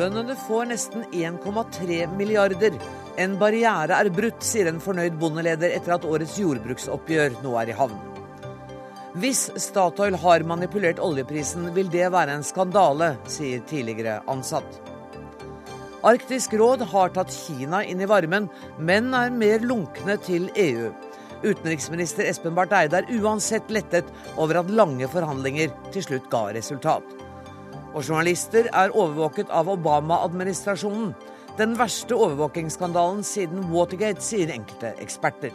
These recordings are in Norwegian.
Bøndene får nesten 1,3 milliarder. En barriere er brutt, sier en fornøyd bondeleder etter at årets jordbruksoppgjør nå er i havn. Hvis Statoil har manipulert oljeprisen, vil det være en skandale, sier tidligere ansatt. Arktisk råd har tatt Kina inn i varmen, men er mer lunkne til EU. Utenriksminister Espen Barth Eide er uansett lettet over at lange forhandlinger til slutt ga resultat. Og journalister er overvåket av Obama-administrasjonen. Den verste overvåkingsskandalen siden Watergate, sier enkelte eksperter.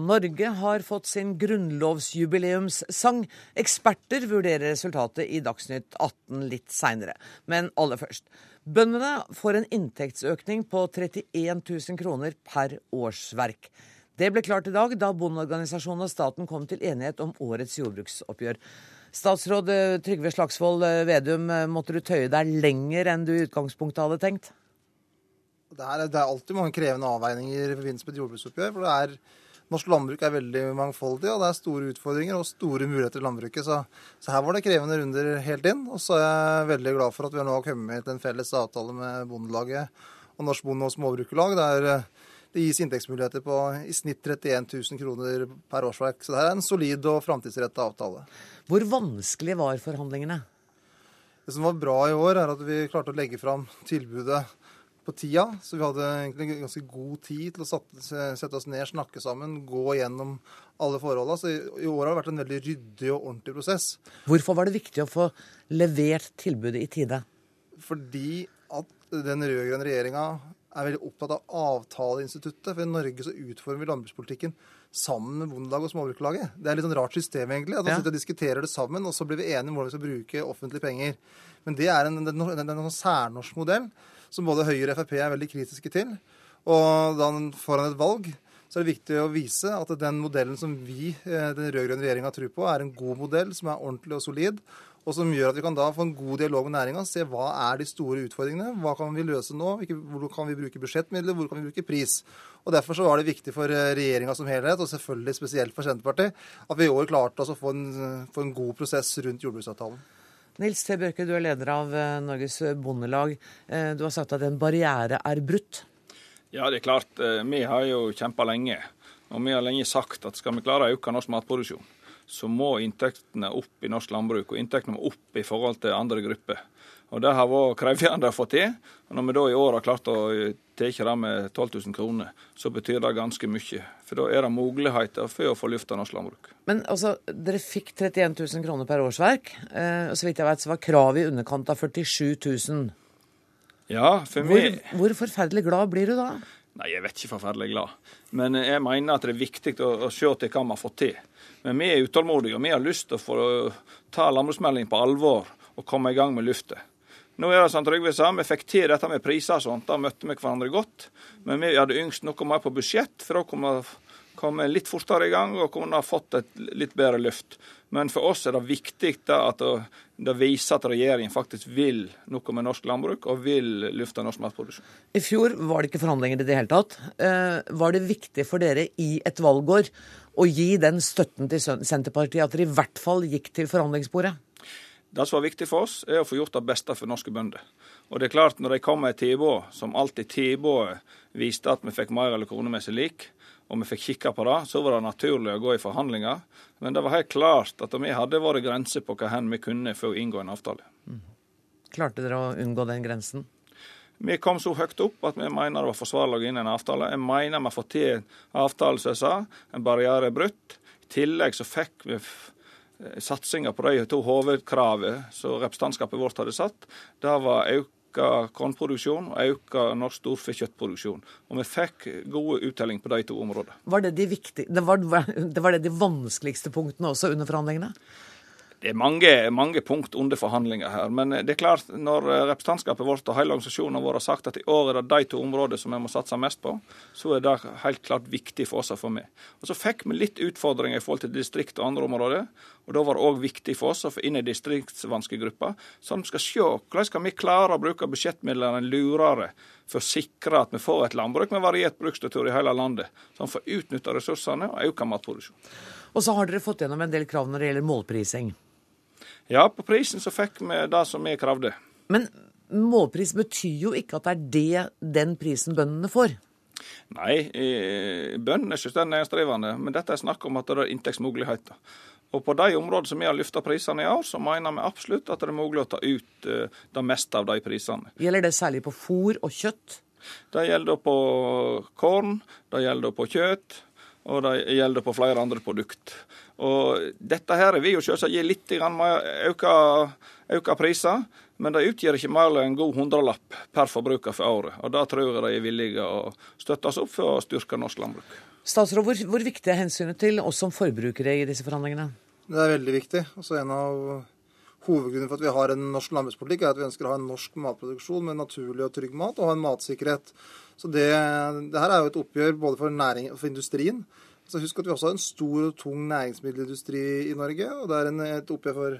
Norge har fått sin grunnlovsjubileumssang. Eksperter vurderer resultatet i Dagsnytt 18 litt seinere. Men aller først. Bøndene får en inntektsøkning på 31 000 kroner per årsverk. Det ble klart i dag da Bondeorganisasjonen og staten kom til enighet om årets jordbruksoppgjør. Statsråd eh, Trygve Slagsvold eh, Vedum, eh, måtte du tøye deg lenger enn du i utgangspunktet hadde tenkt? Det er, det er alltid mange krevende avveininger i forbindelse med et jordbruksoppgjør. for det er Norsk landbruk er veldig mangfoldig, og det er store utfordringer og store muligheter i landbruket. Så, så, her var det krevende runder helt inn. Og så er jeg veldig glad for at vi nå har kommet til en felles avtale med Bondelaget og Norsk Bonde- og Småbrukerlag. Der det gis inntektsmuligheter på i snitt 31 000 kroner per årsverk. Så det er en solid og framtidsretta avtale. Hvor vanskelig var forhandlingene? Det som var bra i år, er at vi klarte å legge fram tilbudet på tida. Så vi hadde egentlig ganske god tid til å sette oss ned, snakke sammen, gå gjennom alle forholdene. Så i år har det vært en veldig ryddig og ordentlig prosess. Hvorfor var det viktig å få levert tilbudet i tide? Fordi at den rød-grønne regjeringa er veldig opptatt av avtaleinstituttet. For i Norge så utformer vi landbrukspolitikken sammen med Bondelaget og Småbrukerlaget. Det er litt sånn rart system, egentlig. At vi ja. sitter og diskuterer det sammen, og så blir vi enige om hvordan vi skal bruke offentlige penger. Men det er en, en, en, en særnorsk modell som både Høyre og Frp er veldig kritiske til. Og da foran et valg så er det viktig å vise at den modellen som vi, eh, den rød-grønne regjeringa, tror på, er en god modell som er ordentlig og solid. Og som gjør at vi kan da få en god dialog med næringa, se hva er de store utfordringene. Hva kan vi løse nå? Hvor kan vi bruke budsjettmidler? Hvor kan vi bruke pris? Og Derfor så var det viktig for eh, regjeringa som helhet, og selvfølgelig spesielt for Senterpartiet, at vi i år klarte å få en, få en god prosess rundt jordbruksavtalen. Nils T. Børke, du er leder av eh, Norges Bondelag. Eh, du har sagt at en barriere er brutt? Ja, det er klart. Eh, vi har jo kjempa lenge. Og vi har lenge sagt at skal vi klare å øke norsk matproduksjon, så må inntektene opp i norsk landbruk. Og inntektene må opp i forhold til andre grupper. Og Det har vært krevende å få til. Og Når vi da i år har klart å ta det med 12 000 kroner, så betyr det ganske mye. For da er det muligheter for å få løfta norsk landbruk. Men altså, dere fikk 31 000 kroner per årsverk. Eh, og så vidt jeg vet, så var kravet i underkant av 47 000. Ja, for hvor, meg... hvor forferdelig glad blir du da? Nei, jeg vet ikke forferdelig glad. Men jeg mener at det er viktig å, å se til hva vi har fått til. Men vi er utålmodige, og vi har lyst til å få ta landbruksmeldingen på alvor og komme i gang med luftet. Nå er det som Trygve sa, vi fikk til dette med priser og sånt. Da møtte vi hverandre godt. Men vi hadde yngst noe mer på budsjett, for da kunne vi komme litt fortere i gang og kunne ha fått et litt bedre løft. Men for oss er det viktig at det viser at regjeringen faktisk vil noe med norsk landbruk og vil løfte norsk matproduksjon. I fjor var det ikke forhandlinger i det hele tatt. Eh, var det viktig for dere i et valgår å gi den støtten til Senterpartiet at dere i hvert fall gikk til forhandlingsbordet? Det som var viktig for oss, er å få gjort det beste for norske bønder. Og det er klart, når de kom med et tilbud, som alltid tilbudet viste at vi fikk mer eller kronemessig lik, og vi fikk kikka på det, så var det naturlig å gå i forhandlinger. Men det var helt klart at vi hadde våre grenser på hva hen vi kunne for å inngå en avtale. Mm. Klarte dere å unngå den grensen? Vi kom så høyt opp at vi mener det var forsvarlig å gå inn i en avtale. Jeg mener vi har fått til en avtale, som jeg sa. En barriere er brutt. I tillegg så fikk vi satsinga på de to hovedkravene som representantskapet vårt hadde satt, det var auka kornproduksjon og auka norsk storfekjøttproduksjon. Og vi fikk gode uttelling på de to områdene. Var det de, viktig, det var, det var det de vanskeligste punktene også under forhandlingene? Det er mange, mange punkt under forhandlinger her. Men det er klart, når representantskapet vårt og hele organisasjonen vår har sagt at i år er det de to områdene som vi må satse mest på, så er det helt klart viktig for oss å få med. Og Så fikk vi litt utfordringer i forhold til distrikt og andre områder. og Da var det òg viktig for oss å få inn ei distriktsvanskelig gruppe, som skal se hvordan skal vi klare å bruke budsjettmidlene lurere for å sikre at vi får et landbruk med variert bruksstruktur i hele landet, som får utnytta ressursene og øke matproduksjonen. Og så har dere fått gjennom en del krav når det gjelder målprising. Ja, på prisen så fikk vi det som vi kravde. Men målpris betyr jo ikke at det er det den prisen bøndene får. Nei, bøndene er selvstendig næringsdrivende, men dette er snakk om at det er inntektsmuligheter. Og på de områdene som vi har løfta prisene i år, så mener vi absolutt at det er mulig å ta ut uh, det meste av de prisene. Gjelder det særlig på fôr og kjøtt? Det gjelder på korn, det gjelder på kjøtt, og det gjelder på flere andre produkter. Og dette her vil jo selvsagt gi litt økte øke priser, men det utgjør ikke mer enn en god hundrelapp per forbruker for året. Og det tror jeg de er villige å støtte oss opp for å styrke norsk landbruk. Statsråd, hvor, hvor viktig er hensynet til oss som forbrukere i disse forhandlingene? Det er veldig viktig. Også en av Hovedgrunnen for at vi har en norsk landbrukspolitikk, er at vi ønsker å ha en norsk matproduksjon med naturlig og trygg mat, og ha en matsikkerhet. Så det, det her er jo et oppgjør både for, næring, for industrien, så Husk at vi også har en stor og tung næringsmiddelindustri i Norge. og Det er en, et oppgjør for,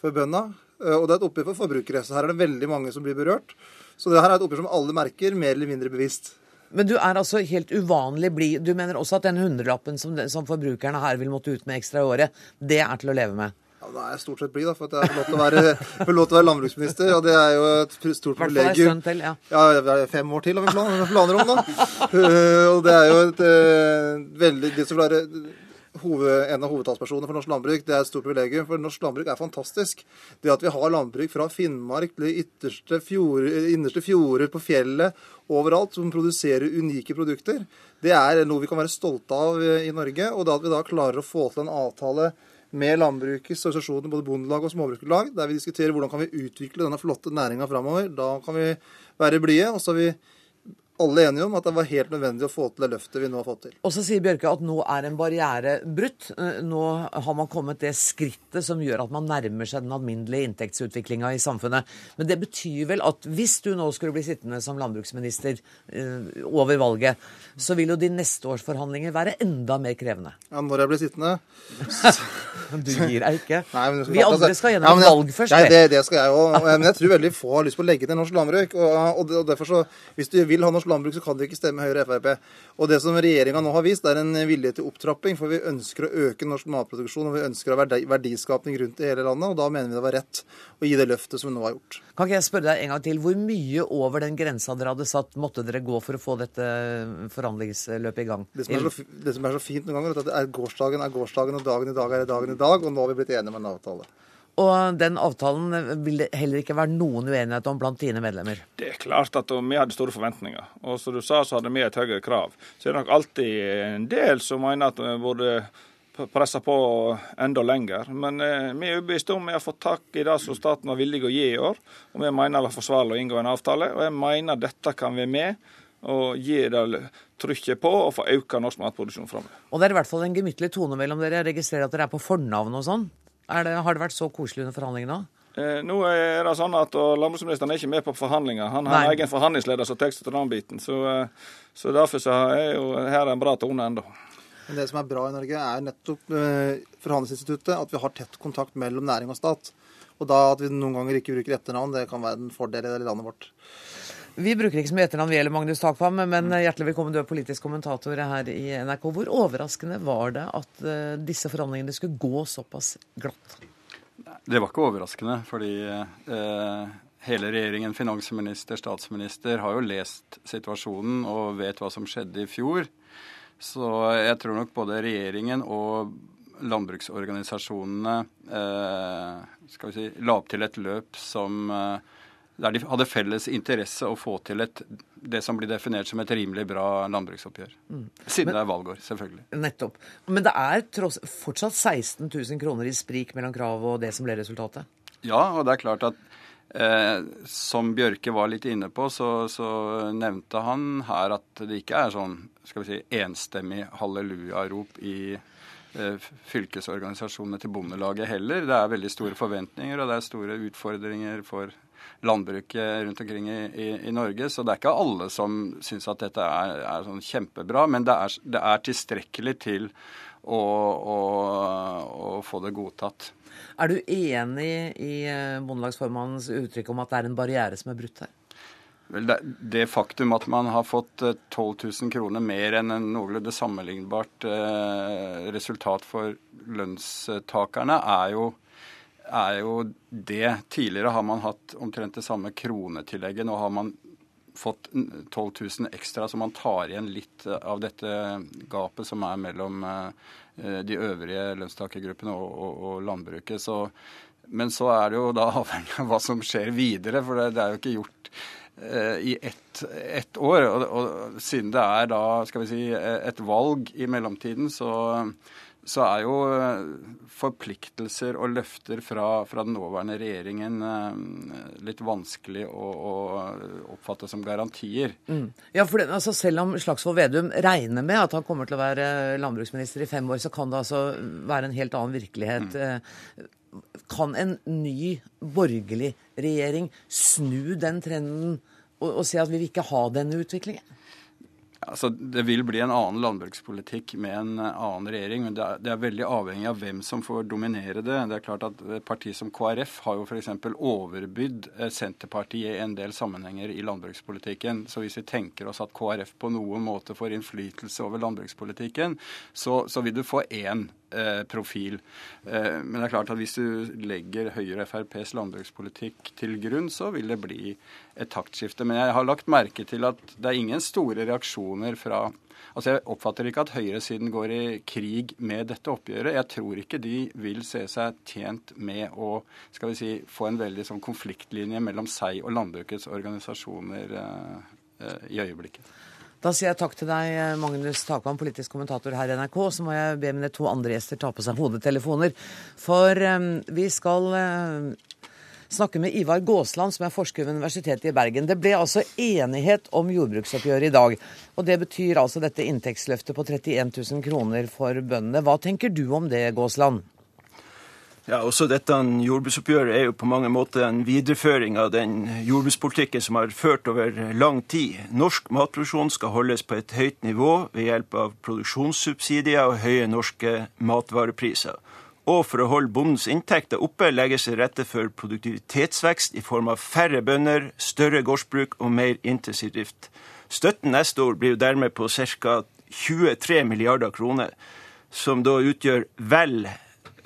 for bøndene. Og det er et oppgjør for forbrukere. Så her er det veldig mange som blir berørt. Så det her er et oppgjør som alle merker, mer eller mindre bevisst. Men du er altså helt uvanlig blid. Du mener også at den hundrelappen som, som forbrukerne her vil måtte ut med ekstra i året, det er til å leve med? Ja, Da er jeg stort sett blid, da, for at jeg får lov til å være, lov til å være landbruksminister. Og det er jo et stort privilegium. Til, ja. ja, fem år til har vi planer om, da. Uh, og det er jo et uh, veldig Det som være hoved, en av hovedtalspersonene for norsk landbruk. Det er et stort privilegium, for norsk landbruk er fantastisk. Det at vi har landbruk fra Finnmark til ytterste fjorde, innerste fjorder på fjellet, overalt, som produserer unike produkter, det er noe vi kan være stolte av i Norge. Og det at vi da klarer å få til en avtale med landbrukets organisasjoner, både bondelag og småbrukerlag, der vi diskuterer hvordan kan vi utvikle denne flotte næringa framover. Da kan vi være blide. Og så har vi alle enige om at det var helt nødvendig å få til det løftet vi nå har fått til. Og så sier Bjørke at nå er en barriere brutt. Eh, nå har man kommet det skrittet som gjør at man nærmer seg den alminnelige inntektsutviklinga i samfunnet. Men det betyr vel at hvis du nå skulle bli sittende som landbruksminister uh, over valget, så vil jo de neste års forhandlinger være enda mer krevende? Ja, når jeg blir sittende Du gir deg ikke. Nei, vi andre skal gjennom ja, valg først. Nei, det, det skal jeg òg. Men jeg tror veldig få har lyst på å legge ned norsk landbruk. Og, og, derfor så, Hvis du vil ha norsk landbruk, så kan det ikke stemme Høyre og Frp. Og det som regjeringa nå har vist, er en vilje til opptrapping. For vi ønsker å øke norsk matproduksjon, og vi ønsker å ha verdi, verdiskapning rundt i hele landet. Og da mener vi det var rett å gi det løftet som vi nå har gjort. Kan ikke jeg spørre deg en gang til, hvor mye over den grensa dere hadde satt, måtte dere gå for å få dette forhandlingsløpet i gang? Det som er så, det som er så fint noen ganger, er at er gårsdagen er gårsdagen, og dagen i dag er dagen i dag. Og nå har vi blitt enige om en avtale. Og den avtalen vil det heller ikke være noen uenighet om blant dine medlemmer? Det er klart at vi hadde store forventninger. Og som du sa, så hadde vi et høyere krav. Så det er nok alltid en del som mener at vi burde pressa på enda lenger. Men eh, vi er overbevist om vi har fått tak i det som staten var villig å gi i år. Og vi mener det er forsvarlig å inngå en avtale. Og jeg mener dette kan være med og gi det trykket på og få økt norsk matproduksjon framover. Og det er i hvert fall en gemyttlig tone mellom dere. Jeg registrerer at dere er på fornavn og sånn. Det, har det vært så koselig under forhandlingene? Eh, nå er det sånn at Landbruksministeren er ikke med på forhandlinger. Han har en egen forhandlingsleder som tar seg til den biten. Så, eh, så, derfor så er jo her en bra tone ennå. Men Det som er bra i Norge, er nettopp eh, forhandlingsinstituttet. At vi har tett kontakt mellom næring og stat. Og da at vi noen ganger ikke bruker etternavn, det kan være en fordel i landet vårt. Vi bruker ikke så mye etternavn vi gjelder, Magnus Takvam, men hjertelig velkommen, du er politisk kommentator her i NRK. Hvor overraskende var det at disse forhandlingene skulle gå såpass glatt? Det var ikke overraskende, fordi eh, hele regjeringen, finansminister, statsminister, har jo lest situasjonen og vet hva som skjedde i fjor. Så jeg tror nok både regjeringen og landbruksorganisasjonene eh, si, la opp til et løp som eh, der de hadde felles interesse å få til et, det som blir definert som et rimelig bra landbruksoppgjør. Mm. Siden Men, det er valgår, selvfølgelig. Nettopp. Men det er tross, fortsatt 16 000 kroner i sprik mellom kravet og det som ble resultatet? Ja, og det er klart at eh, som Bjørke var litt inne på, så, så, nevnte han her at det ikke er sånn skal vi si, enstemmig hallelujarop i fylkesorganisasjonene til Bondelaget heller. Det er veldig store forventninger, og det er store utfordringer for landbruket rundt omkring i, i, i, Norge. Så det er ikke alle som syns at dette er, er sånn kjempebra, men det er, det er tilstrekkelig til å, å, å, få det godtatt. Er du enig i Bondelagsformannens uttrykk om at det er en barriere som er brutt her? Vel, det, det, faktum at man har fått 12 eh, 000 kroner mer enn en noenlunde sammenlignbart eh, resultat for lønnstakerne, er jo, er jo, det. Tidligere har man hatt omtrent det samme kronetillegget. Nå har man fått 12 000 ekstra, så man tar igjen litt av dette gapet som er mellom eh, de øvrige lønnstakergruppene og, og, og landbruket. Så, men så er det jo da avhengig av hva som skjer videre, for det, det er jo ikke gjort Eh, i ett, ett år. Og, og, siden det er da, skal vi si, et valg i mellomtiden, så, så er jo eh, forpliktelser og løfter fra, fra den nåværende regjeringen eh, litt vanskelig å, å oppfatte som garantier. Mm. Ja, for det, altså Selv om Slagsvold Vedum regner med at han kommer til å være landbruksminister i fem år, så kan det altså være en helt annen virkelighet. Mm kan en ny borgerlig regjering snu den trenden og, og si at vi vil ikke ha denne utviklingen? Altså, Det vil bli en annen landbrukspolitikk med en annen regjering, men det er, det er, veldig avhengig av hvem som får dominere det. Det er klart at Et parti som KrF har jo f.eks. overbydd eh, Senterpartiet i en del sammenhenger i landbrukspolitikken. Så hvis vi tenker oss at KrF på noen måte får innflytelse over landbrukspolitikken, så, så vil du få én profil. Eh, men det er klart at hvis du legger Høyre og FrPs landbrukspolitikk til grunn, så vil det bli et taktskifte. Men jeg har lagt merke til at det er ingen store reaksjoner fra Altså Jeg oppfatter ikke at høyresiden går i krig med dette oppgjøret. Jeg tror ikke de vil se seg tjent med å skal vi si, få en veldig sånn konfliktlinje mellom seg og landbrukets organisasjoner eh, i øyeblikket. Da sier jeg takk til deg, Magnus Takvam, politisk kommentator her i NRK. Så må jeg be mine to andre gjester ta på seg hodetelefoner. For um, vi skal uh, snakke med Ivar Gåsland, som er forsker ved Universitetet i Bergen. Det ble altså enighet om jordbruksoppgjøret i dag. Og det betyr altså dette inntektsløftet på 31 000 kroner for bøndene. Hva tenker du om det, Gåsland? Ja, også dette Jordbruksoppgjøret er jo på mange måter en videreføring av den jordbrukspolitikken som har ført over lang tid. Norsk matproduksjon skal holdes på et høyt nivå ved hjelp av produksjonssubsidier og høye norske matvarepriser. Og for å holde bondens inntekter oppe legges det rette for produktivitetsvekst i form av færre bønder, større gårdsbruk og mer intensiv drift. Støtten neste år blir jo dermed på ca. 23 milliarder kroner, som da utgjør vel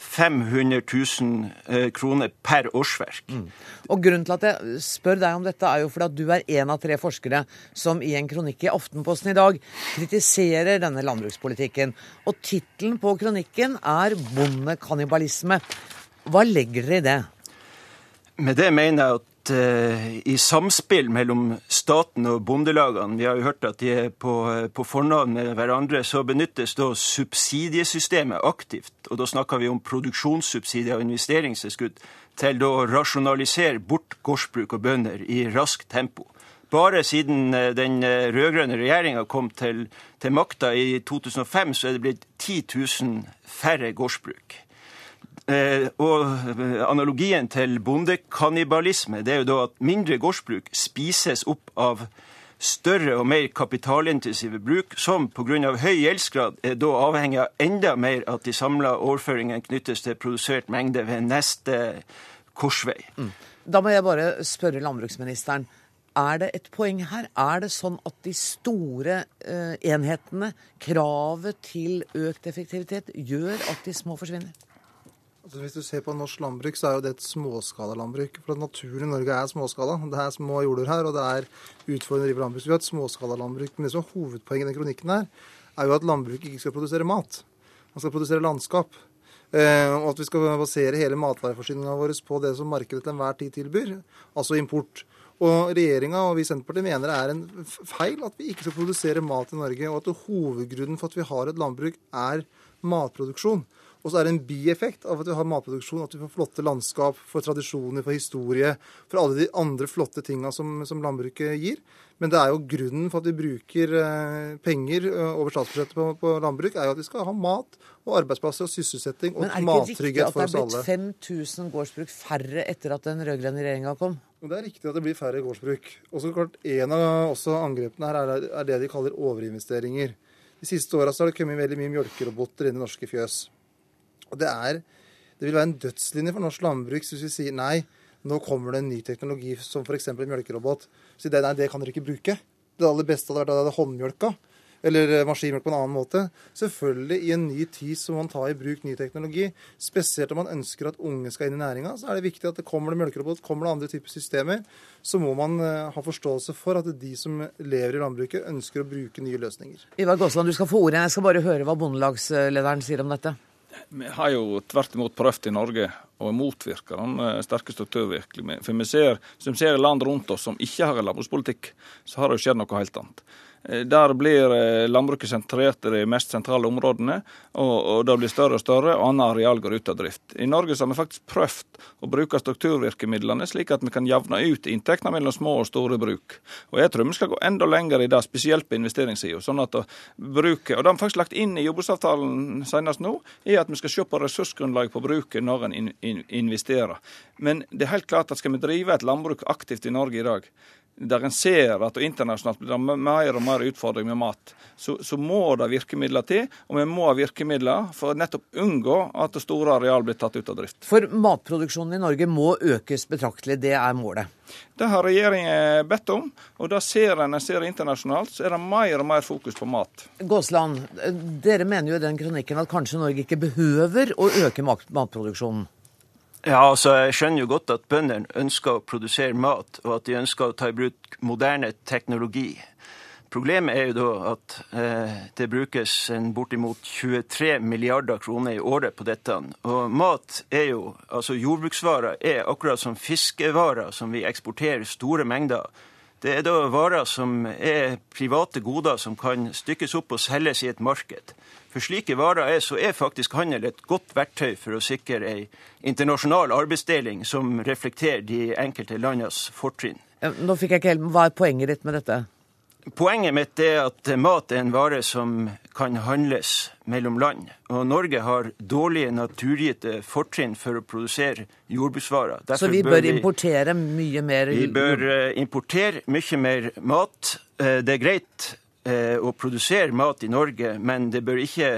500 000 eh, kroner per årsverk. Mm. Og Grunnen til at jeg spør deg om dette, er jo fordi at du er en av tre forskere som i en kronikk i Aftenposten i dag kritiserer denne landbrukspolitikken. Og tittelen på kronikken er 'Bondekannibalisme'. Hva legger dere i det? Med det mener jeg at uh, i samspill mellom staten og bondelagene, vi har jo hørt at de er på, uh, på fornavn med hverandre, så benyttes da subsidiesystemet aktivt. Og da snakker vi om produksjonssubsidier og investeringstilskudd til å rasjonalisere bort gårdsbruk og bønder i raskt tempo. Bare siden uh, den rød-grønne regjeringa kom til, til makta i 2005, så er det blitt 10 000 færre gårdsbruk. Eh, og eh, analogien til bondekannibalisme det er jo da at mindre gårdsbruk spises opp av større og mer kapitalintensive bruk, som pga. høy gjeldsgrad er da avhengig av enda mer at de samla overføringene knyttes til produsert mengde ved neste korsvei. Mm. Da må jeg bare spørre landbruksministeren. Er det et poeng her? Er det sånn at de store uh, enhetene, kravet til økt effektivitet, gjør at de små forsvinner? Altså, hvis du ser på norsk landbruk, så er jo det et småskalalandbruk. For naturen i Norge er småskala. Det er små jorder her, og det er utfordrende å drive landbruk. Vi har et småskalalandbruk. Men det som er hovedpoenget i den kronikken her, er jo at landbruket ikke skal produsere mat. Man skal produsere landskap. Eh, og at vi skal basere hele matvareforsyninga vår på det som markedet til enhver tid tilbyr, altså import. Og regjeringa og vi i Senterpartiet mener det er en feil at vi ikke skal produsere mat i Norge, og at hovedgrunnen for at vi har et landbruk, er matproduksjon. Og så er det en bieffekt av at vi har matproduksjon, at vi får flotte landskap, får tradisjoner, får historie, for alle de andre flotte tinga som, som, landbruket gir. Men det er jo grunnen for at vi bruker eh, penger eh, over statsbudsjettet på, på, landbruk, er jo at vi skal ha mat og arbeidsplasser og sysselsetting og mattrygghet for oss alle. Men er det ikke riktig at det er blitt 5000 gårdsbruk færre etter at den rød-grønne regjeringa kom? Det er riktig at det blir færre gårdsbruk. Og så klart, En av angrepene her er, er det de kaller overinvesteringer. De siste åra har det kommet veldig mye mjølkeroboter inn i norske fjøs. Og det, er, det vil være en dødslinje for norsk landbruk hvis vi sier nei, nå kommer det en ny teknologi som f.eks. mjølkerobot. Så det, nei, det kan dere ikke bruke. Det aller beste hadde vært at det hadde håndmjølka. Eller eh, maskinmjølk på en annen måte. Selvfølgelig, i en ny tid så må man ta i bruk ny teknologi. Spesielt om man ønsker at unge skal inn i næringa, så er det viktig at det kommer det mjølkerobot, kommer det andre typer systemer. Så må man uh, ha forståelse for at de som lever i landbruket, ønsker å bruke nye løsninger. Ivar Gåsland, du skal få ordet. Jeg skal bare høre hva bondelagslederen sier om dette. Vi har jo tvert imot prøvd i Norge å motvirke den eh, sterke strukturvirkningen. For vi ser, som ser land rundt oss som ikke har en landbrukspolitikk, så har det jo skjedd noe helt annet. Eh, der blir eh, landbruket sentrert i de mest sentrale områdene, og, og det blir større og større, og annet areal går ut av drift. I Norge har vi faktisk prøvd å bruke strukturvirkemidlene slik at vi kan jevne ut inntektene mellom små og store bruk. Og Jeg tror vi skal gå enda lenger i det, spesielt på investeringssida. Sånn at bruket, og det har vi faktisk lagt inn i jordbruksavtalen senest nå, er at vi skal se på ressursgrunnlaget på bruket når en investerer. Men det er helt klart at skal vi drive et landbruk aktivt i Norge i dag, der en ser at det internasjonalt blir det mer og mer utfordring med mat, så, så, må det virkemidler til. Og vi må ha virkemidler for nettopp unngå at store areal blir tatt ut av drift. For matproduksjonen i Norge må økes betraktelig, det er målet? Det har regjeringen bedt om, og da ser en ser internasjonalt, så er det mer og mer fokus på mat. Gåsland, dere mener jo i den kronikken at kanskje Norge ikke behøver å øke matproduksjonen? Ja, altså Jeg skjønner jo godt at bøndene ønsker å produsere mat, og at de ønsker å ta i bruk moderne teknologi. Problemet er jo da at eh, det brukes bortimot 23 milliarder kroner i året på dette. Og mat er jo, altså jordbruksvarer er akkurat som fiskevarer som vi eksporterer store mengder. Det er da varer som er private goder som kan stykkes opp og selges i et marked. For slike varer er, så er faktisk handel et godt verktøy for å sikre ei internasjonal arbeidsdeling som reflekterer de enkelte landenes fortrinn. Nå fikk jeg ikke helt Hva er poenget ditt med dette? Poenget mitt er at mat er en vare som kan handles mellom land. Og Norge har dårlige naturgitte fortrinn for å produsere jordbruksvarer. Derfor så vi bør, bør vi, importere mye mer Vi bør eh, importere mye mer mat. Eh, det er greit å produsere mat i Norge, men det bør ikke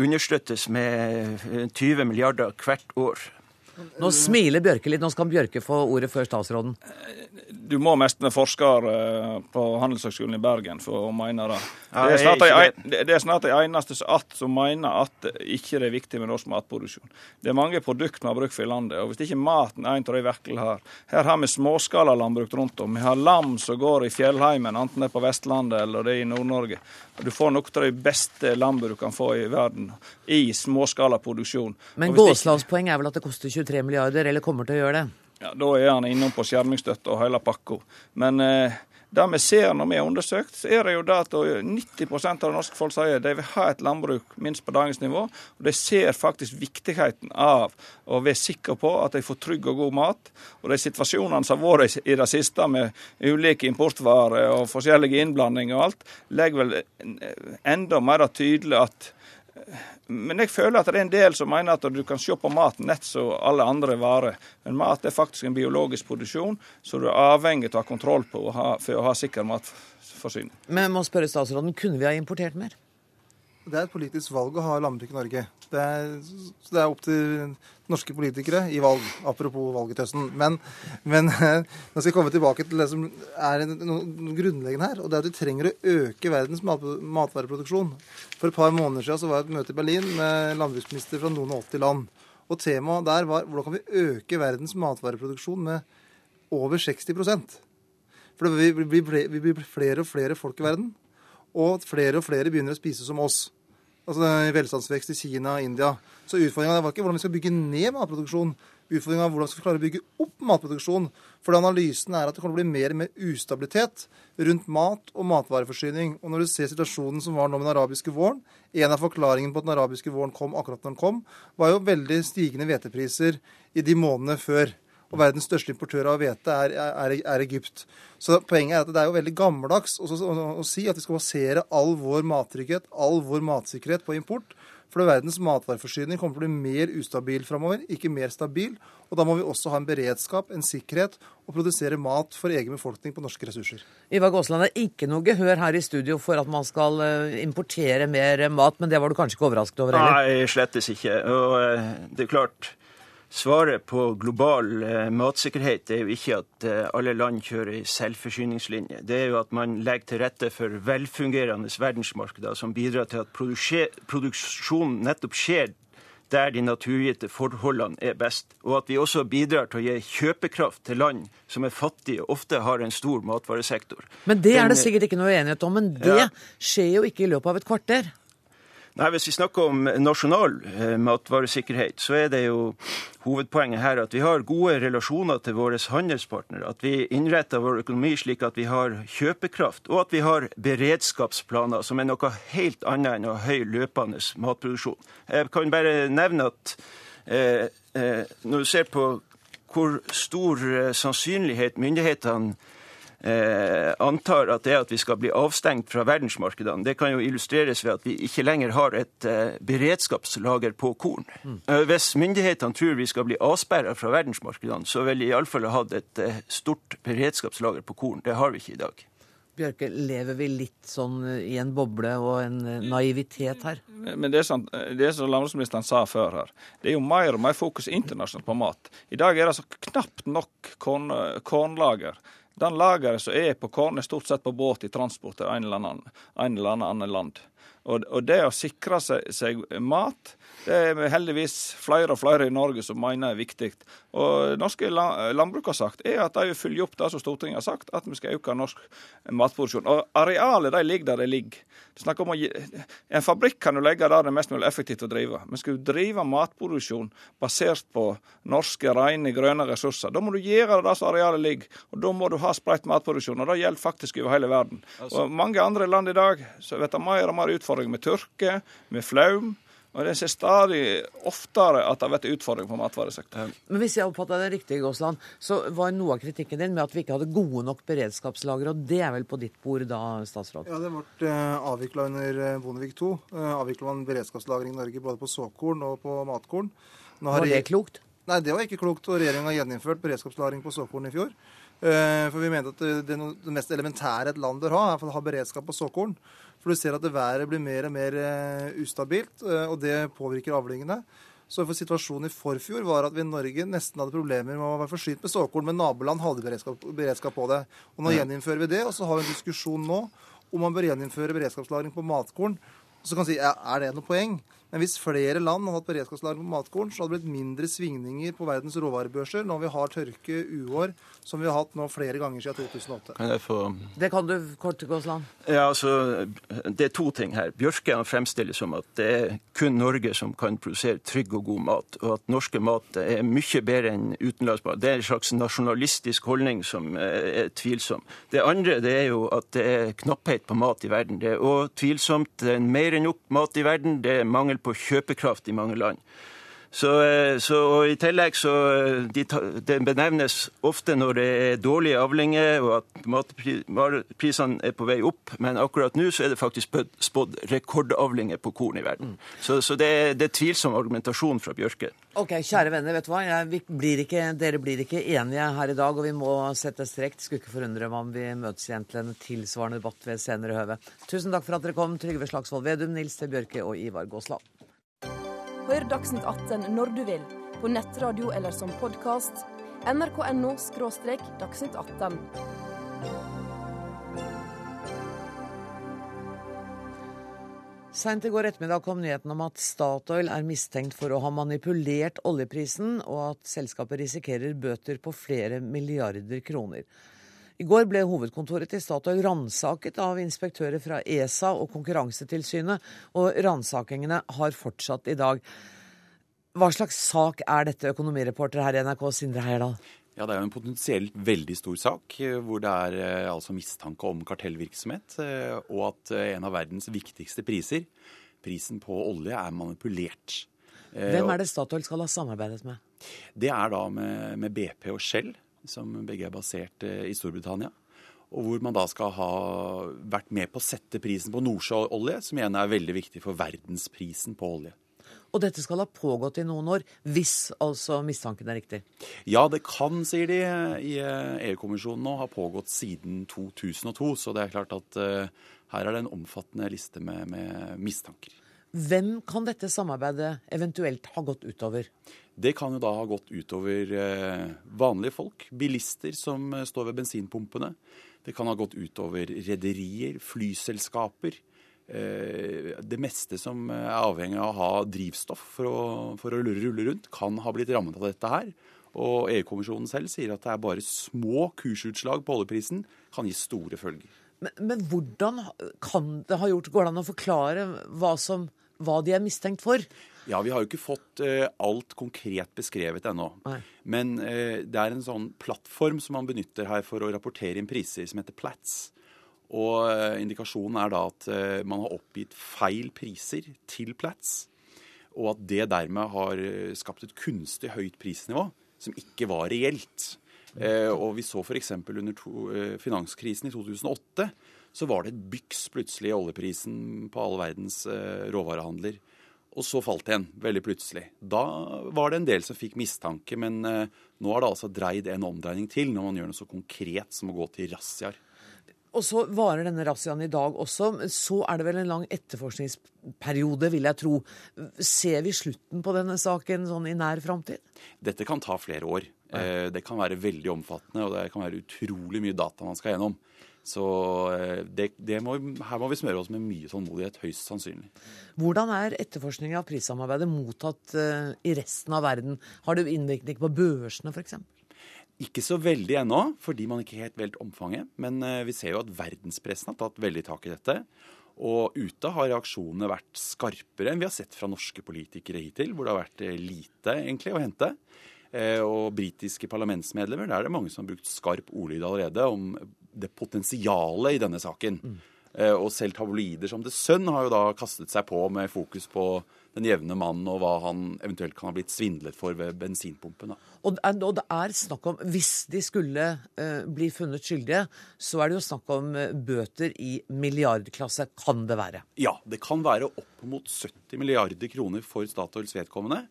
understøttes med 20 milliarder hvert år. Nå smiler Bjørke litt. Nå skal Bjørke få ordet før statsråden. Du må mest med forsker eh, på Handelshøgskolen i Bergen for å mene det. Det er snart de, det er snart de eneste som mener at ikke det er viktig med norsk matproduksjon. Det er mange produkter vi har bruk for i landet, og hvis ikke maten er en av de virkelig har Her har vi småskalalandbruk rundt om. Vi har lam som går i fjellheimen, enten det er på Vestlandet eller det er i Nord-Norge. Du får noe av de beste landbruk du kan få i verden i småskalaproduksjon. Men Gåslavs poeng er vel at det koster 23 milliarder, eller kommer til å gjøre det? Ja, Da er han innom på skjermingsstøtte og hele pakka. Men eh, det vi ser når vi har undersøkt, så er det jo det at 90% av det norske folk sier de vil ha et landbruk minst på dagens nivå. Og de ser faktisk viktigheten av å være sikre på at de får trygg og god mat. Og de situasjonene som har vært i det siste med ulike importvarer og forskjellige innblandinger og alt, legger vel enda mer tydelig at men jeg føler at det er en del som mener at du kan se på mat nett som alle andre varer. Men mat er faktisk en biologisk produksjon, så du er avhengig av å ha kontroll på for å ha sikker matforsyning. Men jeg må spørre statsråden, kunne vi ha importert mer? Det er et politisk valg å ha landbruk i Norge. Det er, så det er opp til norske politikere i valg, apropos valget til høsten. Men, men nå skal jeg komme tilbake til det som er noe grunnleggende her. og det er at Vi trenger å øke verdens mat, matvareproduksjon. For et par måneder siden så var jeg et møte i Berlin med landbruksminister fra noen og 80 land. Og Temaet der var hvordan kan vi øke verdens matvareproduksjon med over 60 For vi blir flere og flere folk i verden. Og flere og flere begynner å spise som oss. Altså velstandsvekst i Kina og India. Så utfordringa var ikke hvordan vi skal bygge ned matproduksjon. Utfordringa er hvordan vi skal klare å bygge opp matproduksjon. For analysen er at det kommer til å bli mer og mer ustabilitet rundt mat og matvareforsyning. Og når du ser situasjonen som var nå med den arabiske våren En av forklaringene på at den arabiske våren kom akkurat når den kom, var jo veldig stigende hvetepriser i de månedene før. Og verdens største importør av hvete er, er, er, Egypt. Så poenget er at det er jo veldig gammeldags å, å, å si at vi skal basere all vår mattrygghet, all vår matsikkerhet på import. For verdens matvareforsyning kommer til å bli mer ustabil framover, ikke mer stabil. Og da må vi også ha en beredskap, en sikkerhet, og produsere mat for egen befolkning på norske ressurser. Ivar Gåsland, det er ikke noe gehør her i studio for at man skal eh, importere mer mat, men det var du kanskje ikke overrasket over? Eller? Nei, slettes ikke. Og eh, det er klart Svaret på global eh, matsikkerhet er jo ikke at eh, alle land kjører i selvforsyningslinje. Det er jo at man legger til rette for velfungerende verdensmarkeder som bidrar til at produksjonen nettopp skjer der de naturgitte forholdene er best. Og at vi også bidrar til å gi kjøpekraft til land som er fattige og ofte har en stor matvaresektor. Men det er det sikkert ikke noe enighet om. Men det ja. skjer jo ikke i løpet av et kvarter. Nei, Hvis vi snakker om nasjonal eh, matvaresikkerhet, så er det jo hovedpoenget her at vi har gode relasjoner til våre handelspartnere. At vi innretter vår økonomi slik at vi har kjøpekraft, og at vi har beredskapsplaner, som er noe helt annet enn å ha høy løpende matproduksjon. Jeg kan bare nevne at eh, eh, når du ser på hvor stor eh, sannsynlighet myndighetene eh, antar at det er at vi skal bli avstengt fra verdensmarkedene, det kan jo illustreres ved at vi ikke lenger har et eh, beredskapslager på korn. Mm. Eh, hvis myndighetene tror vi skal bli avsperra fra verdensmarkedene, så vil de iallfall ha hatt et eh, stort beredskapslager på korn. Det har vi ikke i dag. Bjørke, lever vi litt sånn eh, i en boble og en eh, naivitet her? Men det, er sånn, det er som landbruksministeren sa før her, det er jo mer og mer fokus internasjonalt på mat. I dag er det altså knapt nok korn, kornlager. Den lageret som er på korn, er stort sett på båt i transport til en eller annen, en eller annen land. Og, og, det å sikre seg, seg, mat, det er heldigvis flere og flere i Norge som mener er viktig. Og norske landbruk har sagt er at de vil følge opp det som Stortinget har sagt, at vi skal øke norsk matproduksjon. Og arealet de ligger der de ligger. Det om å gi, en fabrikk kan du legge der det er mest mulig effektivt å drive. Men skal du drive matproduksjon basert på norske, rene, grønne ressurser, da må du gjøre det der som arealet ligger. Og da må du ha spredt matproduksjon. Og det gjelder faktisk over hele verden. Altså- og mange andre land i dag så vet det mer og mer utfordringer med tørke, med flaum. Og det ser stadig oftere at det har vært utfordring på matvaresektoren. Men hvis jeg oppfatta det riktig, Gåsland, så var noe av kritikken din med at vi ikke hadde gode nok beredskapslagre, og det er vel på ditt bord da, statsråd? Ja, det ble eh, avvikla under eh, Bondevik II. Eh, avvikla man beredskapslagring i Norge både på såkorn og på matkorn. var det klokt? Nei, det var ikke klokt. Og regjeringa har gjeninnført beredskapslagring på såkorn i fjor. For vi mente at det, det mest elementære et land bør ha, er å ha beredskap på såkorn. For du ser at været blir mer og mer eh, ustabilt, eh, og det påvirker avlingene. Så for Situasjonen i forfjor var at vi i Norge nesten hadde problemer med å være forsynt med såkorn, men naboland hadde beredskap, beredskap, på det. Og Nå gjeninnfører vi det, og så har vi en diskusjon nå om man bør gjeninnføre beredskapslagring på matkorn. Så kan man si, ja, Er det noe poeng? Men hvis flere land hadde hatt beredskapslager på matkorn, så hadde det blitt mindre svingninger på verdens råvarebørser når vi har tørke, uår, som vi har hatt nå flere ganger siden 2008. Kan jeg få... Det kan du kort, Gåsland. Ja, altså, Det er to ting her. Bjørke fremstiller som at det er kun Norge som kan produsere trygg og god mat, og at norske mat er mye bedre enn utenlandsmat. Det er en slags nasjonalistisk holdning som er tvilsom. Det andre det er jo at det er knapphet på mat i verden. Det er òg tvilsomt. Det er mer enn nok mat i verden. Det er mangel på kjøpekraft i mange land. Så, eh, så, og I tillegg så de, de, Det benevnes ofte når det er dårlige avlinger og at matprisene er på vei opp, men akkurat nå så er det faktisk spådd rekordavlinger på korn i verden. Så, så det, er, det, er tvilsom argumentasjon fra Bjørke. Ok, Kjære venner, vet du hva? Blir ikke, dere blir ikke enige her i dag, og vi må sette strek. Skulle ikke forundre meg om vi møtes igjen til en tilsvarende debatt ved senere høve. Tusen takk for at dere kom, Trygve Slagsvold Vedum, Nils T. Bjørke og Ivar Gåsland. Hør Dagsnytt 18 når du vil, på nettradio eller som podkast. nrk.no – dagsnytt 18. Seint i går ettermiddag kom nyheten om at Statoil er mistenkt for å ha manipulert oljeprisen, og at selskapet risikerer bøter på flere milliarder kroner. I går ble hovedkontoret til Statoil ransaket av inspektører fra ESA og Konkurransetilsynet, og ransakingene har fortsatt i dag. Hva slags sak er dette, økonomireporter her i NRK, Sindre Heierdal? Ja, Det er jo en potensielt veldig stor sak, eh, hvor det er eh, altså mistanke om kartellvirksomhet, eh, og at en av verdens viktigste priser, prisen på olje, er manipulert. Hvem er det Statoil skal ha samarbeidet med? Det er da med, med BP og Shell, som begge er basert i Storbritannia. Og hvor man da skal ha vært med på å sette prisen på nordsjøolje, som igjen er veldig viktig for verdensprisen på olje. Og dette skal ha pågått i noen år, hvis altså mistanken er riktig? Ja, det kan, sier de i EU-kommisjonen nå, ha pågått siden 2002. Så det er klart at uh, her er det en omfattende liste med, med, mistanker. Hvem kan dette samarbeidet eventuelt ha gått utover? Det kan jo da ha gått utover uh, vanlige folk, bilister som uh, står ved bensinpumpene. Det kan ha gått utover rederier, flyselskaper. Eh, det meste som er avhengig av å ha drivstoff for å, for å rulle rundt, kan ha blitt rammet av dette her. Og EU-kommisjonen selv sier at det er bare små kursutslag på oljeprisen kan gi store følger. Men, men hvordan kan det ha gjort Går det an å forklare hva, som, hva de er mistenkt for? Ja, Vi har jo ikke fått uh, alt konkret beskrevet ennå. Men uh, det er en sånn plattform som man benytter her for å rapportere inn priser, som heter Plats. Og eh, indikasjonen er da at eh, man har oppgitt feil priser til Plats. og at det dermed har eh, skapt et kunstig høyt prisnivå som ikke var reelt. Og vi så f.eks. under to, finanskrisen i 2008 så var det et byks plutselig i oljeprisen på all verdens råvarehandler. Og så falt det igjen, veldig plutselig. Da var det en del som fikk mistanke, men nå har det altså dreid en omdreining til når man gjør noe så konkret som å gå til razziaer. Og så varer denne razziaen i dag også. Så er det vel en lang etterforskningsperiode, vil jeg tro. Ser vi slutten på denne saken sånn i nær framtid? Dette kan ta flere år. Eh, det kan være veldig omfattende, og det kan være utrolig mye data man skal gjennom. Så eh, det, det må, her må vi smøre oss med mye tålmodighet, høyst sannsynlig. Hvordan er etterforskningen av prissamarbeidet mottatt uh, i resten av verden? Har det innvirkning på børsene, f.eks.? Ikke så veldig ennå, fordi man ikke helt vet omfanget. Men eh, vi ser jo at verdenspressen har tatt veldig tak i dette. Og ute har reaksjonene vært skarpere enn vi har sett fra norske politikere hittil, hvor det har vært eh, lite egentlig å hente. Eh, og britiske parlamentsmedlemmer, der er det mange som har brukt skarp ordlyd allerede om det potensialet i denne saken. Mm. Og selv tabloider som The Sun har jo da kastet seg på med fokus på den jevne mannen og hva han eventuelt kan ha blitt svindlet for ved bensinpumpen. Og, og, det er snakk om, Hvis de skulle uh, bli funnet skyldige, så er det jo snakk om uh, bøter i milliardklasse. Kan det være? Ja, det kan være opp mot 70 milliarder kroner for Statoils vedkommende.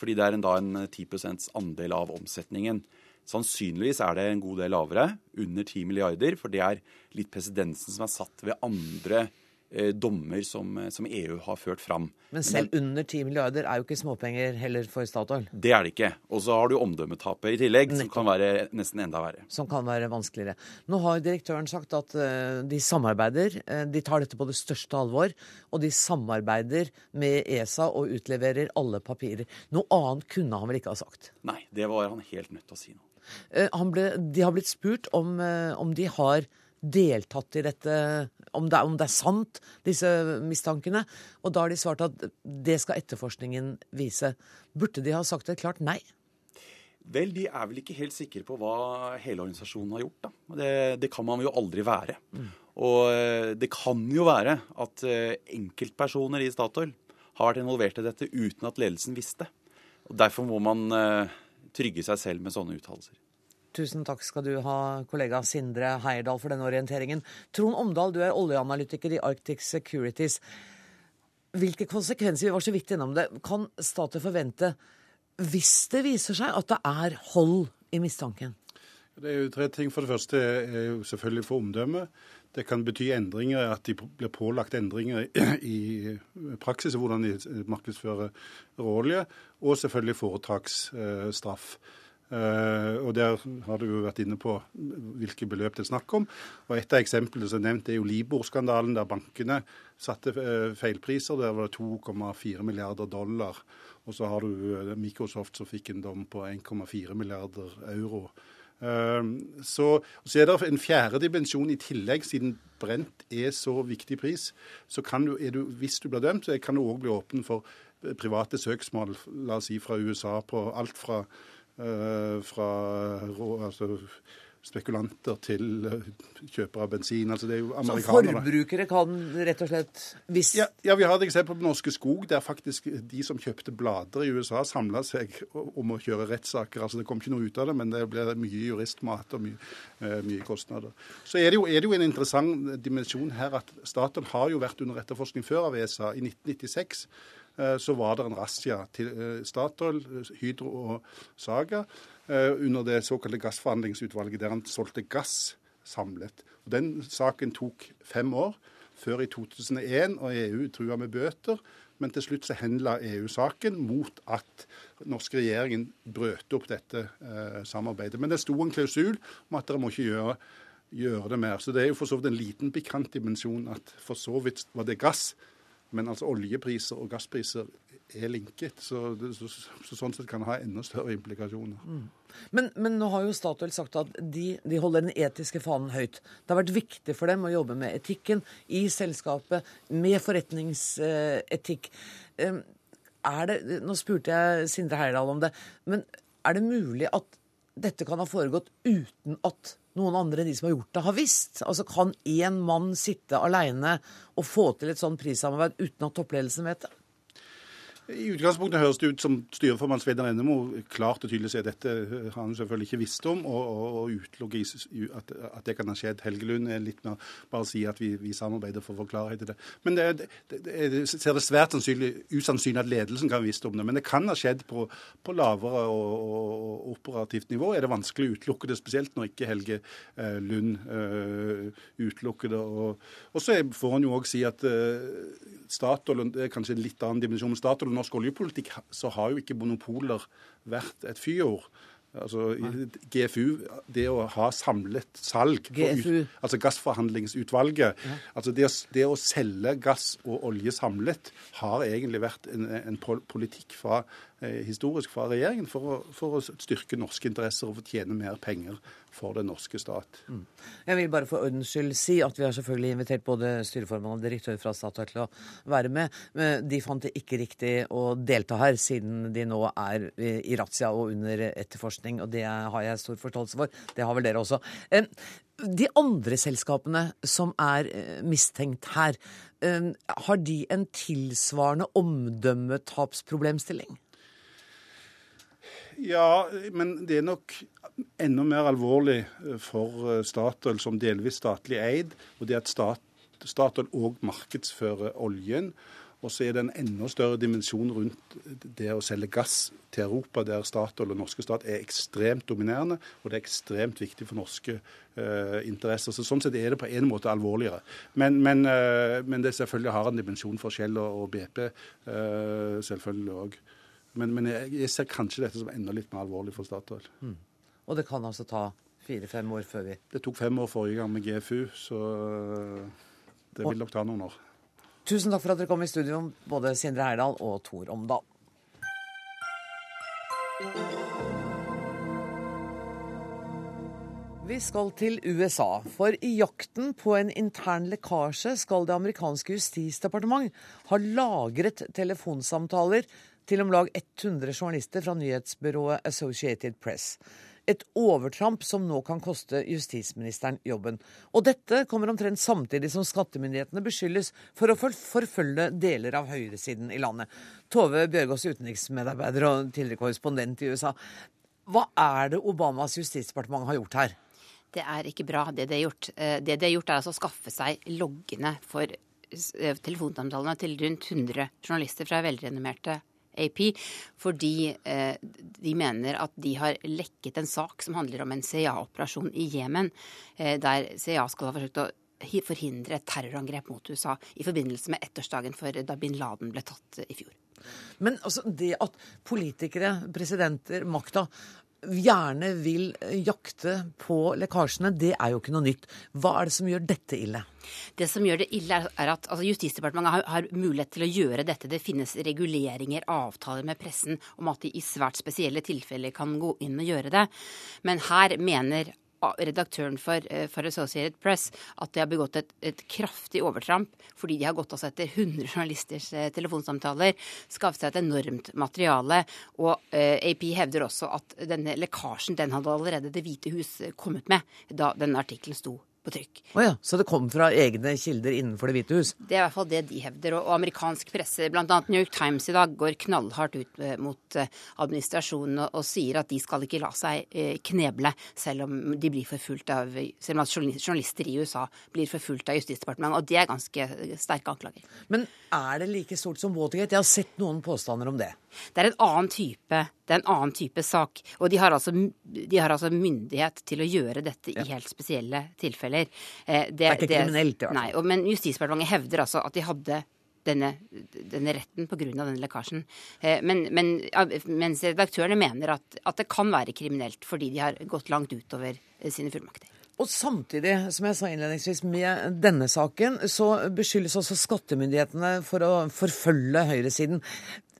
Fordi det er en, da en 10% andel av omsetningen. Sannsynligvis er det en god del lavere, under 10 milliarder, for det er litt presidensen som er satt ved andre Eh, dommer som, eh, som, EU har ført fram. Men selv Men, under 10 milliarder er jo ikke småpenger heller for Statoil? Det er det ikke. Og så har du omdømmetapet i tillegg, Nettom. som kan være nesten enda verre. Som kan være vanskeligere. Nå har direktøren sagt at uh, de samarbeider. Uh, de tar dette på det største alvor. Og de samarbeider med ESA og utleverer alle papirer. Noe annet kunne han vel ikke ha sagt? Nei, det var han helt nødt til å si nå. Uh, ble, de har blitt spurt om, om de har deltatt i dette, om det, om det, er, sant, disse mistankene. Og da har de svart at det skal etterforskningen vise. Burde de ha sagt et klart nei? Vel, de er vel ikke helt sikre på hva hele organisasjonen har gjort. da. Det, det kan man jo aldri være. Mm. Og eh, det kan jo være at eh, enkeltpersoner i Statoil har vært involvert i dette uten at ledelsen visste. Og Derfor må man eh, trygge seg selv med sånne uttalelser. Tusen takk skal du ha, kollega Sindre Heierdal, for denne orienteringen. Trond Omdal, du er oljeanalytiker i Arctic Securities. Hvilke konsekvenser, vi var så vidt innom det, kan Statoil forvente hvis det viser seg at det er hold i mistanken? Det er jo tre ting. For det første er jo selvfølgelig for omdømmet. Det kan bety endringer, at de blir pålagt endringer i praksis, hvordan de markedsfører råolje, og selvfølgelig foretaksstraff. Uh, og Der har du jo vært inne på hvilke beløp det er snakk om. Og Et av eksemplene som er nevnt, er jo Libor-skandalen, der bankene satte uh, feilpriser. Der var det 2,4 milliarder dollar. Og så har du uh, Microsoft som fikk en dom på 1,4 milliarder euro. Så, så er det en fjerde dimensjon i tillegg, siden brent er så viktig pris. Så kan du, du hvis du blir dømt, så kan du òg bli åpen for private søksmål, la oss si fra USA, på alt fra, fra altså, spekulanter til eh, kjøpere av bensin. altså det er jo amerikanere. Så forbrukere kan rett og slett hvis... Ja, ja, vi har et eksempel på Norske Skog, der faktisk de som kjøpte blader i USA, samla seg om å kjøre rettssaker. Altså Det kom ikke noe ut av det, men det ble mye juristmat og mye, uh, mye kostnader. Så er det, jo, er det, jo, en interessant dimensjon her at Statoil har jo vært under etterforskning før av ESA. I 1996 uh, så var det en razzia til Statoil, Hydro og Saga Eh, under det såkalte gassforhandlingsutvalget, der han solgte gass samlet. Og Den saken tok fem år, før i 2001, og EU trua med bøter. Men til slutt så henla EU saken mot at norske regjeringen brøt opp dette eh, samarbeidet. Men det sto en klausul om at dere må ikke gjøre, gjøre det mer. Så det er jo for så vidt en liten pikant dimensjon at for så vidt var det gass. Men altså oljepriser og gasspriser er linket. Så, så, så, sånn sett kan det ha enda større implikasjoner. Mm. Men, men, nå har jo Statoil sagt at de, de, holder den etiske fanen høyt. Det har vært viktig for dem å jobbe med etikken i selskapet, med forretningsetikk. Er det, nå spurte jeg Sindre Heyerdahl om det, men er det mulig at dette kan ha foregått uten at noen andre enn de som har gjort det, har visst? Altså Kan én mann sitte aleine og få til et sånt prissamarbeid uten at toppledelsen vet det? I utgangspunktet høres det ut som styreformann Svein Ennemo klart og tydelig sier dette har han selvfølgelig ikke visst om, og, og, og utelukker at, at, det kan ha skjedd. Helge Lund er litt mer bare å si at vi, vi, samarbeider for å få klarhet i det. Men det, det, det, ser det svært usannsynlig at ledelsen kan ha visst om det. Men det kan ha skjedd på, på lavere og, og, operativt nivå. Er det vanskelig å utelukke det, spesielt når ikke Helge eh, Lund eh, utelukker det. Og, så får han jo òg si at eh, Statoil, det er kanskje en litt annen dimensjon, men Statoil norsk oljepolitikk så har jo ikke monopoler vært et fyord. Altså, GFU, det å ha samlet salg GFU. Ut, Altså Gassforhandlingsutvalget. Ja. Altså det å, det å, selge gass og olje samlet har egentlig vært en, en politikk fra historisk fra regjeringen for å, for å, styrke norske interesser og tjene mer penger for den norske stat. Mm. Jeg vil bare for ordens skyld si at vi har selvfølgelig invitert både styreformann og direktør fra Statoil til å være med. Men de fant det ikke riktig å delta her, siden de nå er i razzia og under etterforskning. Og det har jeg stor forståelse for. Det har vel dere også. De andre selskapene som er eh, mistenkt her, har de en tilsvarende omdømmetapsproblemstilling? Ja, men det er nok enda mer alvorlig eh, for eh, Statoil som delvis statlig eid. Og det at stat, Statoil òg markedsfører oljen. Og så er det en enda større dimensjon rundt det å selge gass til Europa, der Statoil og norske stat er ekstremt dominerende, og det er ekstremt viktig for norske uh, interesser. Så Sånn sett er det på en måte alvorligere. Men, men, uh, men det selvfølgelig har en dimensjon for Shell og, BP uh, selvfølgelig òg. Men, men jeg, jeg, ser kanskje dette som enda litt mer alvorlig for Statoil. Mm. Og det kan altså ta fire-fem år før vi Det tok fem år forrige gang med GFU, så det vil nok ta noen år. Tusen takk for at dere kom i studio, både Sindre Heyerdahl og Tor Omdal. Vi skal til USA, for i jakten på en intern lekkasje skal det amerikanske justisdepartement ha lagret telefonsamtaler til om lag 100 journalister fra nyhetsbyrået Associated Press. Et overtramp som nå kan koste justisministeren jobben. Og dette kommer omtrent samtidig som skattemyndighetene beskyldes for å forfølge deler av høyresiden i landet. Tove Bjørgaas, utenriksmedarbeider og tidligere korrespondent i USA. Hva er det Obamas justisdepartement har gjort her? Det er ikke bra, det de har gjort. Eh, det de har gjort, er altså å skaffe seg loggene for eh, telefonsamtalene til rundt 100 journalister fra velrenommerte AP, fordi eh, de mener at de har lekket en sak som handler om en CIA-operasjon i Jemen, eh, der CIA skal ha forsøkt å forhindre et terrorangrep mot USA i forbindelse med ettårsdagen for da bin Laden ble tatt i fjor. Men altså, det at politikere, presidenter, makta gjerne vil jakte på lekkasjene, det er jo ikke noe nytt. Hva er det som gjør dette ille? Det som gjør det ille, er at altså, Justisdepartementet har, har, mulighet til å gjøre dette. Det finnes reguleringer, avtaler med pressen om at de i svært spesielle tilfeller kan gå inn og gjøre det. Men her mener redaktøren for, eh, for, Associated Press at de har begått et, et, kraftig overtramp fordi de har gått altså etter 100 journalisters eh, telefonsamtaler, skaffet seg et enormt materiale. Og eh, AP hevder også at denne lekkasjen den hadde allerede Det hvite hus kommet med da denne artikkelen sto på trykk. Oh ja, så det kom fra egne kilder innenfor Det hvite hus? Det er i hvert fall det de hevder. Og, amerikansk presse, bl.a. New York Times i dag, går knallhardt ut eh, mot eh, administrasjonen og, og, sier at de skal ikke la seg eh, kneble, selv om de blir forfulgt av Selv om at journalister i USA blir forfulgt av Justisdepartementet. Og det er ganske sterke anklager. Men er det like stort som Watergate? Jeg har sett noen påstander om det. Det er en annen type, en annen type sak. Og de har, altså, de har, altså, myndighet til å gjøre dette i helt spesielle tilfeller. Eh, det, det, er ikke det, kriminelt, ja. Nei, og, men Justisdepartementet hevder altså at de hadde denne, denne retten pga. denne lekkasjen. Eh, men, men, mens redaktørene mener at, at det kan være kriminelt fordi de har gått langt utover eh, sine fullmakter. Og samtidig, som jeg sa innledningsvis, med denne saken, så beskyldes også skattemyndighetene for å forfølge høyresiden.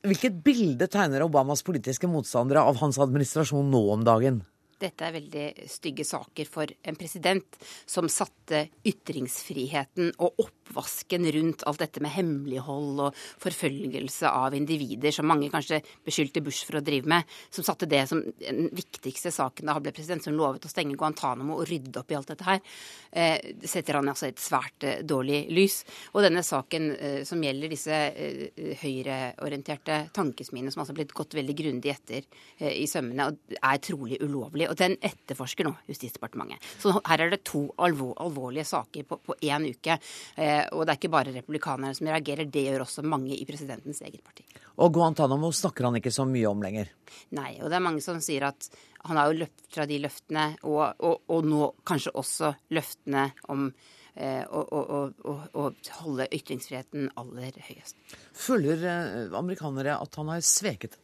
Hvilket bilde tegner Obamas politiske motstandere av hans administrasjon nå om dagen? Dette er veldig stygge saker for en president som satte ytringsfriheten og oppvasken rundt alt dette med hemmelighold og forfølgelse av individer, som mange kanskje beskyldte Bush for å drive med, som satte det som den viktigste saken da han ble president, som lovet å stenge Guantánamo og rydde opp i alt dette her, eh, setter han altså et svært eh, dårlig lys. Og denne saken eh, som gjelder disse høyreorienterte tankesmiene, som altså har blitt gått veldig grundig etter i sømmene, er trolig ulovlig og den etterforsker nå Justisdepartementet. Så her er det to alvor, alvorlige saker på én uke. Eh, og det er ikke bare republikanerne som reagerer, det gjør også mange i presidentens eget parti. Og Guantánamo snakker han ikke så mye om lenger? Nei, og det er mange som sier at han har jo løpt fra de løftene, og, og, og nå kanskje også løftene om eh, å holde ytringsfriheten aller høyest. Føler eh, amerikanere at han har sveket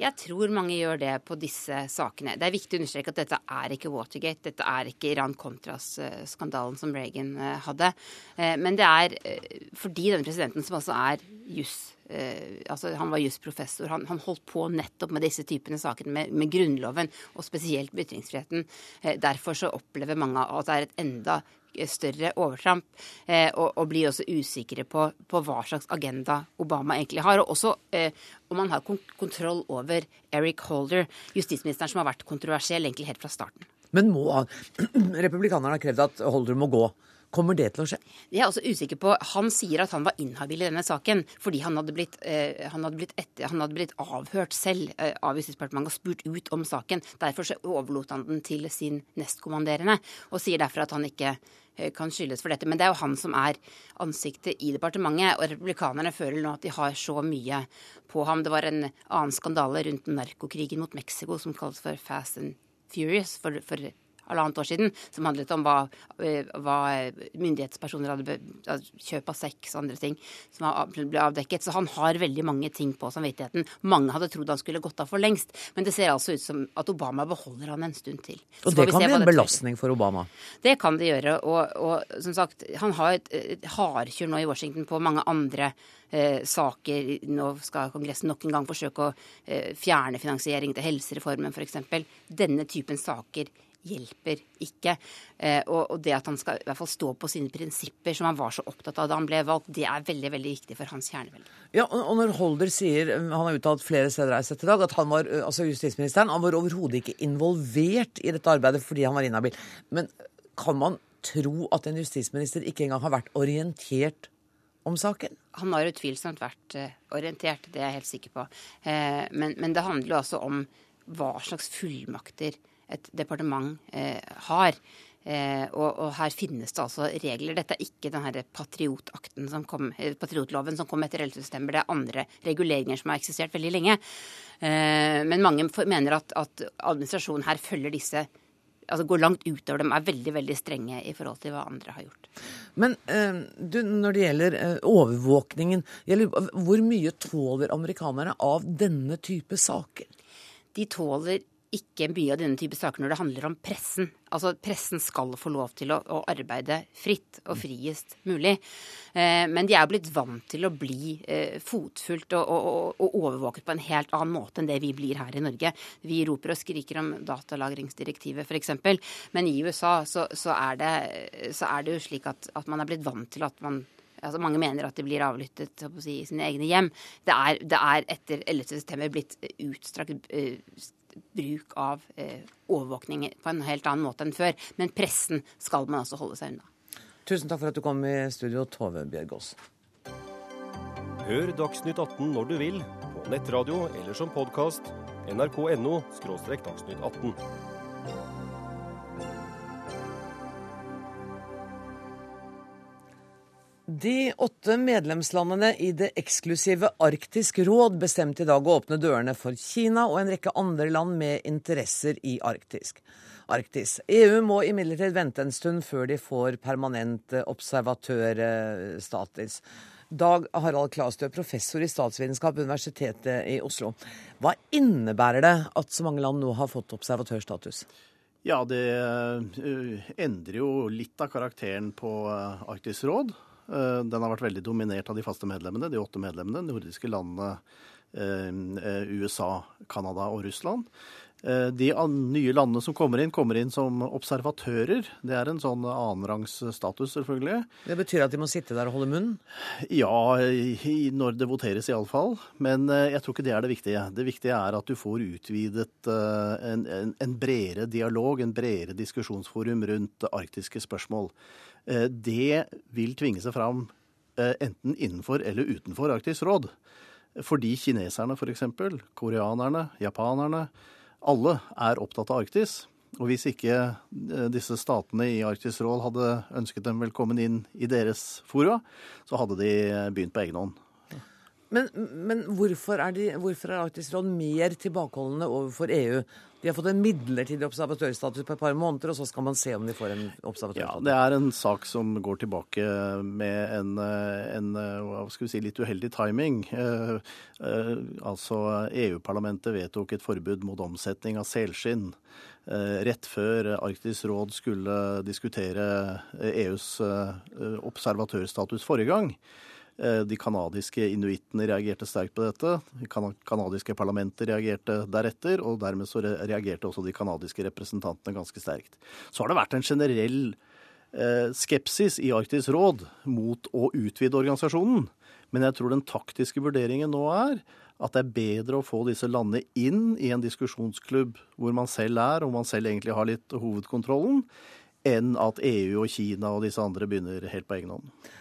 jeg tror mange gjør det på disse sakene. Det er viktig å understreke at dette er ikke Watergate. Dette er ikke Iran-Contras-skandalen som Reagan eh, hadde. Eh, men det er eh, fordi denne presidenten, som altså er juss altså Han var jusprofessor. Han, han holdt på nettopp med disse typene saker, med, med Grunnloven, og spesielt med ytringsfriheten. Derfor så opplever mange at det er et enda større overtramp, eh, og, og, blir også usikre på, på, hva slags agenda Obama egentlig har. Og også eh, om han har kontroll over Eric Holder, justisministeren som har vært kontroversiell egentlig helt fra starten. Men må han Republikanerne har krevd at Holder må gå. Kommer det til å skje? Jeg er også usikker på, Han sier at han var inhabil i denne saken fordi han hadde blitt, eh, han hadde blitt, etter, han hadde blitt avhørt selv eh, av Justisdepartementet og spurt ut om saken. Derfor overlot han den til sin nestkommanderende, og sier derfor at han ikke eh, kan skyldes for dette. Men det er jo han som er ansiktet i departementet, og republikanerne føler nå at de har så mye på ham. Det var en annen skandale rundt narkokrigen mot Mexico som kalles for Fast and Furious for, for halvannet år siden, som handlet om hva, eh, hva myndighetspersoner hadde kjøp av sex og andre ting som ble avdekket. Så han har veldig mange ting på samvittigheten. Mange hadde trodd han skulle gått av for lengst, men det ser altså ut som at Obama beholder han en stund til. Så og det kan bli en belastning for Obama? Det kan det gjøre. Og, og som sagt, han har et, et hardkjør nå i Washington på mange andre eh, saker. Nå skal Kongressen nok en gang forsøke å eh, fjerne finansiering til helsereformen f.eks. Denne typen saker hjelper ikke. Eh, og, det at han skal i hvert fall stå på sine prinsipper, som han var så opptatt av da han ble valgt, det er veldig veldig viktig for hans kjernevelde. Ja, og når Holder sier, han har uttalt flere steder i dag, at han var, eh, altså justisministeren han var overhodet ikke involvert i dette arbeidet fordi han var inhabil. Men kan man tro at en justisminister ikke engang har vært orientert om saken? Han har utvilsomt vært orientert, det er jeg helt sikker på. Men, men, det handler jo altså om hva slags fullmakter et departement eh, har. Eh, og, og, her finnes det altså regler. Dette er ikke den patriotakten som kom, eh, patriotloven som kom etter 11. september. Det er andre reguleringer som har eksistert veldig lenge. Eh, men mange mener at, at, administrasjonen her følger disse altså går langt utover dem, er veldig veldig strenge i forhold til hva andre har gjort. Men eh, du, når det gjelder eh, overvåkningen, hvor mye tåler amerikanerne av denne type saker? De tåler ikke mye av denne type saker når det handler om pressen. Altså Pressen skal få lov til å, å arbeide fritt og friest mulig. Eh, men de er blitt vant til å bli eh, fotfulgt og, og, og, overvåket på en helt annen måte enn det vi blir her i Norge. Vi roper og skriker om datalagringsdirektivet f.eks., men i USA så, så, er det, så, er det, jo slik at, at man er blitt vant til at man altså Mange mener at de blir avlyttet si, i sine egne hjem. Det er, det er etter 11.9 blitt utstrakt uh, bruk av uh, overvåkning på en helt annen måte enn før. Men pressen skal man altså holde seg unna. Tusen takk for at du kom i studio, Tove Bjørgaas. Hør Dagsnytt 18 når du vil, på nettradio eller som podkast. nrk.no – dagsnytt 18. De åtte medlemslandene i det eksklusive Arktisk råd bestemte i dag å åpne dørene for Kina og en rekke andre land med interesser i Arktisk. Arktis. EU må imidlertid vente en stund før de får permanent observatørstatus. Dag Harald Klastø, professor i statsvitenskap ved Universitetet i Oslo. Hva innebærer det at så mange land nå har fått observatørstatus? Ja, det eh, endrer jo litt av karakteren på eh, Arktisk råd. Eh, den har vært veldig dominert av de faste medlemmene, de åtte medlemmene. De nordiske landene eh, eh, USA, Canada og Russland. De nye landene som kommer inn, kommer inn som observatører. Det er en sånn annenrangs status, selvfølgelig. Det betyr at de må sitte der og holde munn? Ja, når det voteres iallfall. Men jeg tror ikke det er det viktige. Det viktige er at du får utvidet en, en, en bredere dialog, en bredere diskusjonsforum rundt arktiske spørsmål. Eh, det vil tvinge seg fram eh, enten innenfor eller utenfor Arktisk råd. Fordi kineserne f.eks., koreanerne, japanerne, alle er opptatt av Arktis. Og hvis ikke eh, disse statene i Arktisk råd hadde ønsket dem velkommen inn i deres fora, så hadde de begynt på egen hånd. Men, men hvorfor, er de, hvorfor, er Arktisk råd mer tilbakeholdne overfor EU de har fått en midlertidig observatørstatus på et par måneder, og så skal man se om de får en observatørstatus. Ja, Det er en sak som går tilbake med en, en hva skal vi si, litt uheldig timing. Eh, eh, altså, EU-parlamentet vedtok et forbud mot omsetning av selskinn. Eh, rett før Arktisk råd skulle diskutere EUs observatørstatus forrige gang. Eh, de canadiske inuittene reagerte sterkt på dette. Det canadiske parlamentet reagerte deretter, og dermed så reagerte også de canadiske representantene ganske sterkt. Så har det vært en generell eh, skepsis i Arktisk råd mot å utvide organisasjonen. Men jeg tror den taktiske vurderingen nå er at det er bedre å få disse landene inn i en diskusjonsklubb hvor man selv er, og man selv egentlig har litt hovedkontrollen, enn at EU og Kina og disse andre begynner helt på egen hånd.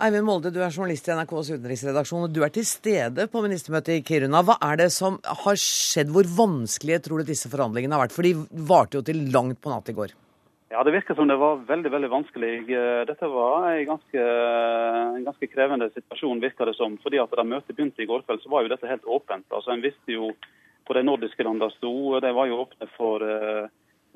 Eivind Molde, du er journalist i NRKs utenriksredaksjon, og du er til stede på ministermøtet i Kiruna. Hva er det som har skjedd? Hvor vanskelige tror du disse forhandlingene har vært? For de varte jo til langt på natt i går. Ja, Det virker som det var veldig veldig vanskelig. Dette var en ganske, en ganske krevende situasjon, virker det som. fordi at Da møtet begynte i går kveld, så var jo dette helt åpent. Altså, En visste jo hvor de nordiske landene sto. Det var jo åpne for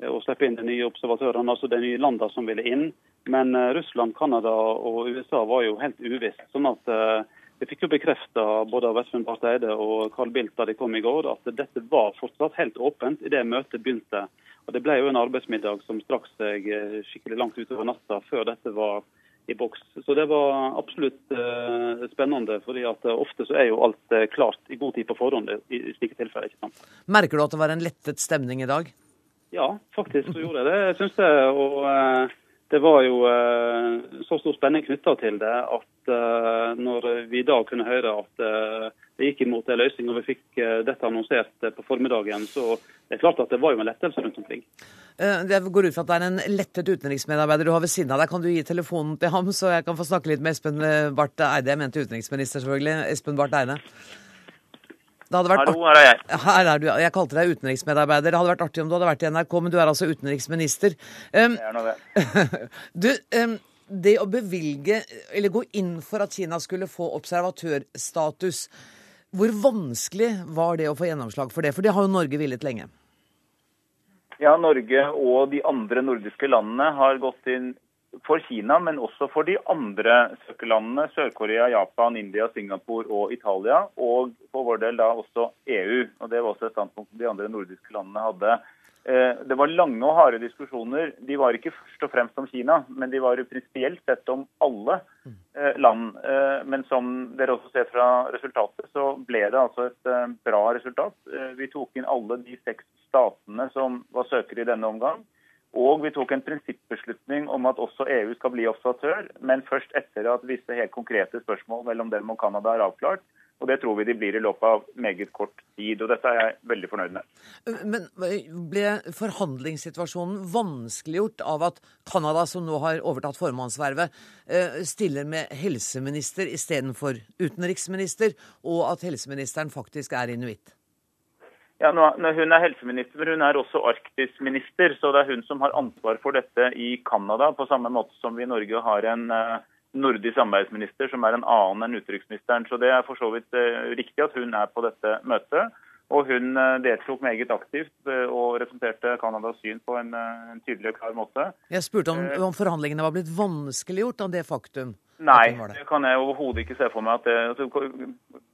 uh, å slippe inn de nye observatørene, altså de nye landene som ville inn. Men uh, Russland, Canada og USA var jo helt uvisst. sånn at uh, Vi fikk jo bekrefta både av Espen Barth Eide og Carl Bildt da de kom i går, at dette var fortsatt helt åpent idet møtet begynte. Og Det ble jo en arbeidsmiddag som strakk seg skikkelig langt utover natta før dette var i boks. Så det var absolutt uh, spennende, fordi at ofte så er jo alt klart i god tid på forhånd i, i slike tilfeller. ikke sant? Merker du at det var en lettet stemning i dag? Ja, faktisk så gjorde jeg det, syns det. Og det var jo eh, så stor spenning knytta til det at eh, når vi da kunne høre at eh, det gikk imot en løsning, og vi fikk dette annonsert på formiddagen, så det er klart at det var jo en lettelse rundt omkring. Det går ut fra at det er en lettet utenriksmedarbeider du har ved siden av deg. Kan du gi telefonen til ham, så jeg kan få snakke litt med Espen Barth Eide? Jeg mente utenriksminister, selvfølgelig. Espen Barth Eide. Hallo, her er jeg. Her er du. Jeg kalte deg utenriksmedarbeider. Det hadde vært artig om du hadde vært i NRK, men du er altså utenriksminister. Um, det er det. du, um, det å bevilge, eller gå inn for at Kina skulle få observatørstatus, hvor vanskelig var det å få gjennomslag for det? For det har jo Norge villet lenge. Ja, Norge og de andre nordiske landene har gått inn for Kina, men også for de andre søkerlandene. Sør-Korea, Japan, India, Singapore og Italia. Og for vår del da også EU. Og Det var også et standpunkt de andre nordiske landene hadde. Eh, det var lange og harde diskusjoner. De var ikke først og fremst om Kina, men de var prinsipielt sett om alle eh, land. Eh, men som dere også ser fra resultatet, så ble det altså et bra resultat. Vi tok inn alle de seks statene som var søkere i denne omgang. Og vi tok en prinsippbeslutning om at også EU skal bli observatør, men først etter at visse helt konkrete spørsmål mellom dem og Canada er avklart. Og det tror vi de blir i løpet av meget kort tid. Og dette er jeg veldig fornøyd med. Men ble forhandlingssituasjonen vanskeliggjort av at Canada, som nå har overtatt formannsvervet, eh, stiller med helseminister istedenfor utenriksminister, og at helseministeren faktisk er inuitt? Ja, nå, Hun er helseminister, men hun er også arktisminister. Så det er hun som har ansvar for dette i Canada, på samme måte som vi i Norge har en uh, nordisk samarbeidsminister som er en annen enn utenriksministeren. Så det er for så vidt uh, riktig at hun er på dette møtet. Og hun uh, deltok meget aktivt og representerte Canadas syn på en, en, tydelig og klar måte. Jeg spurte om, om forhandlingene var blitt vanskeliggjort av det faktum? Nei, det kan jeg overhodet ikke se for meg. at det, altså,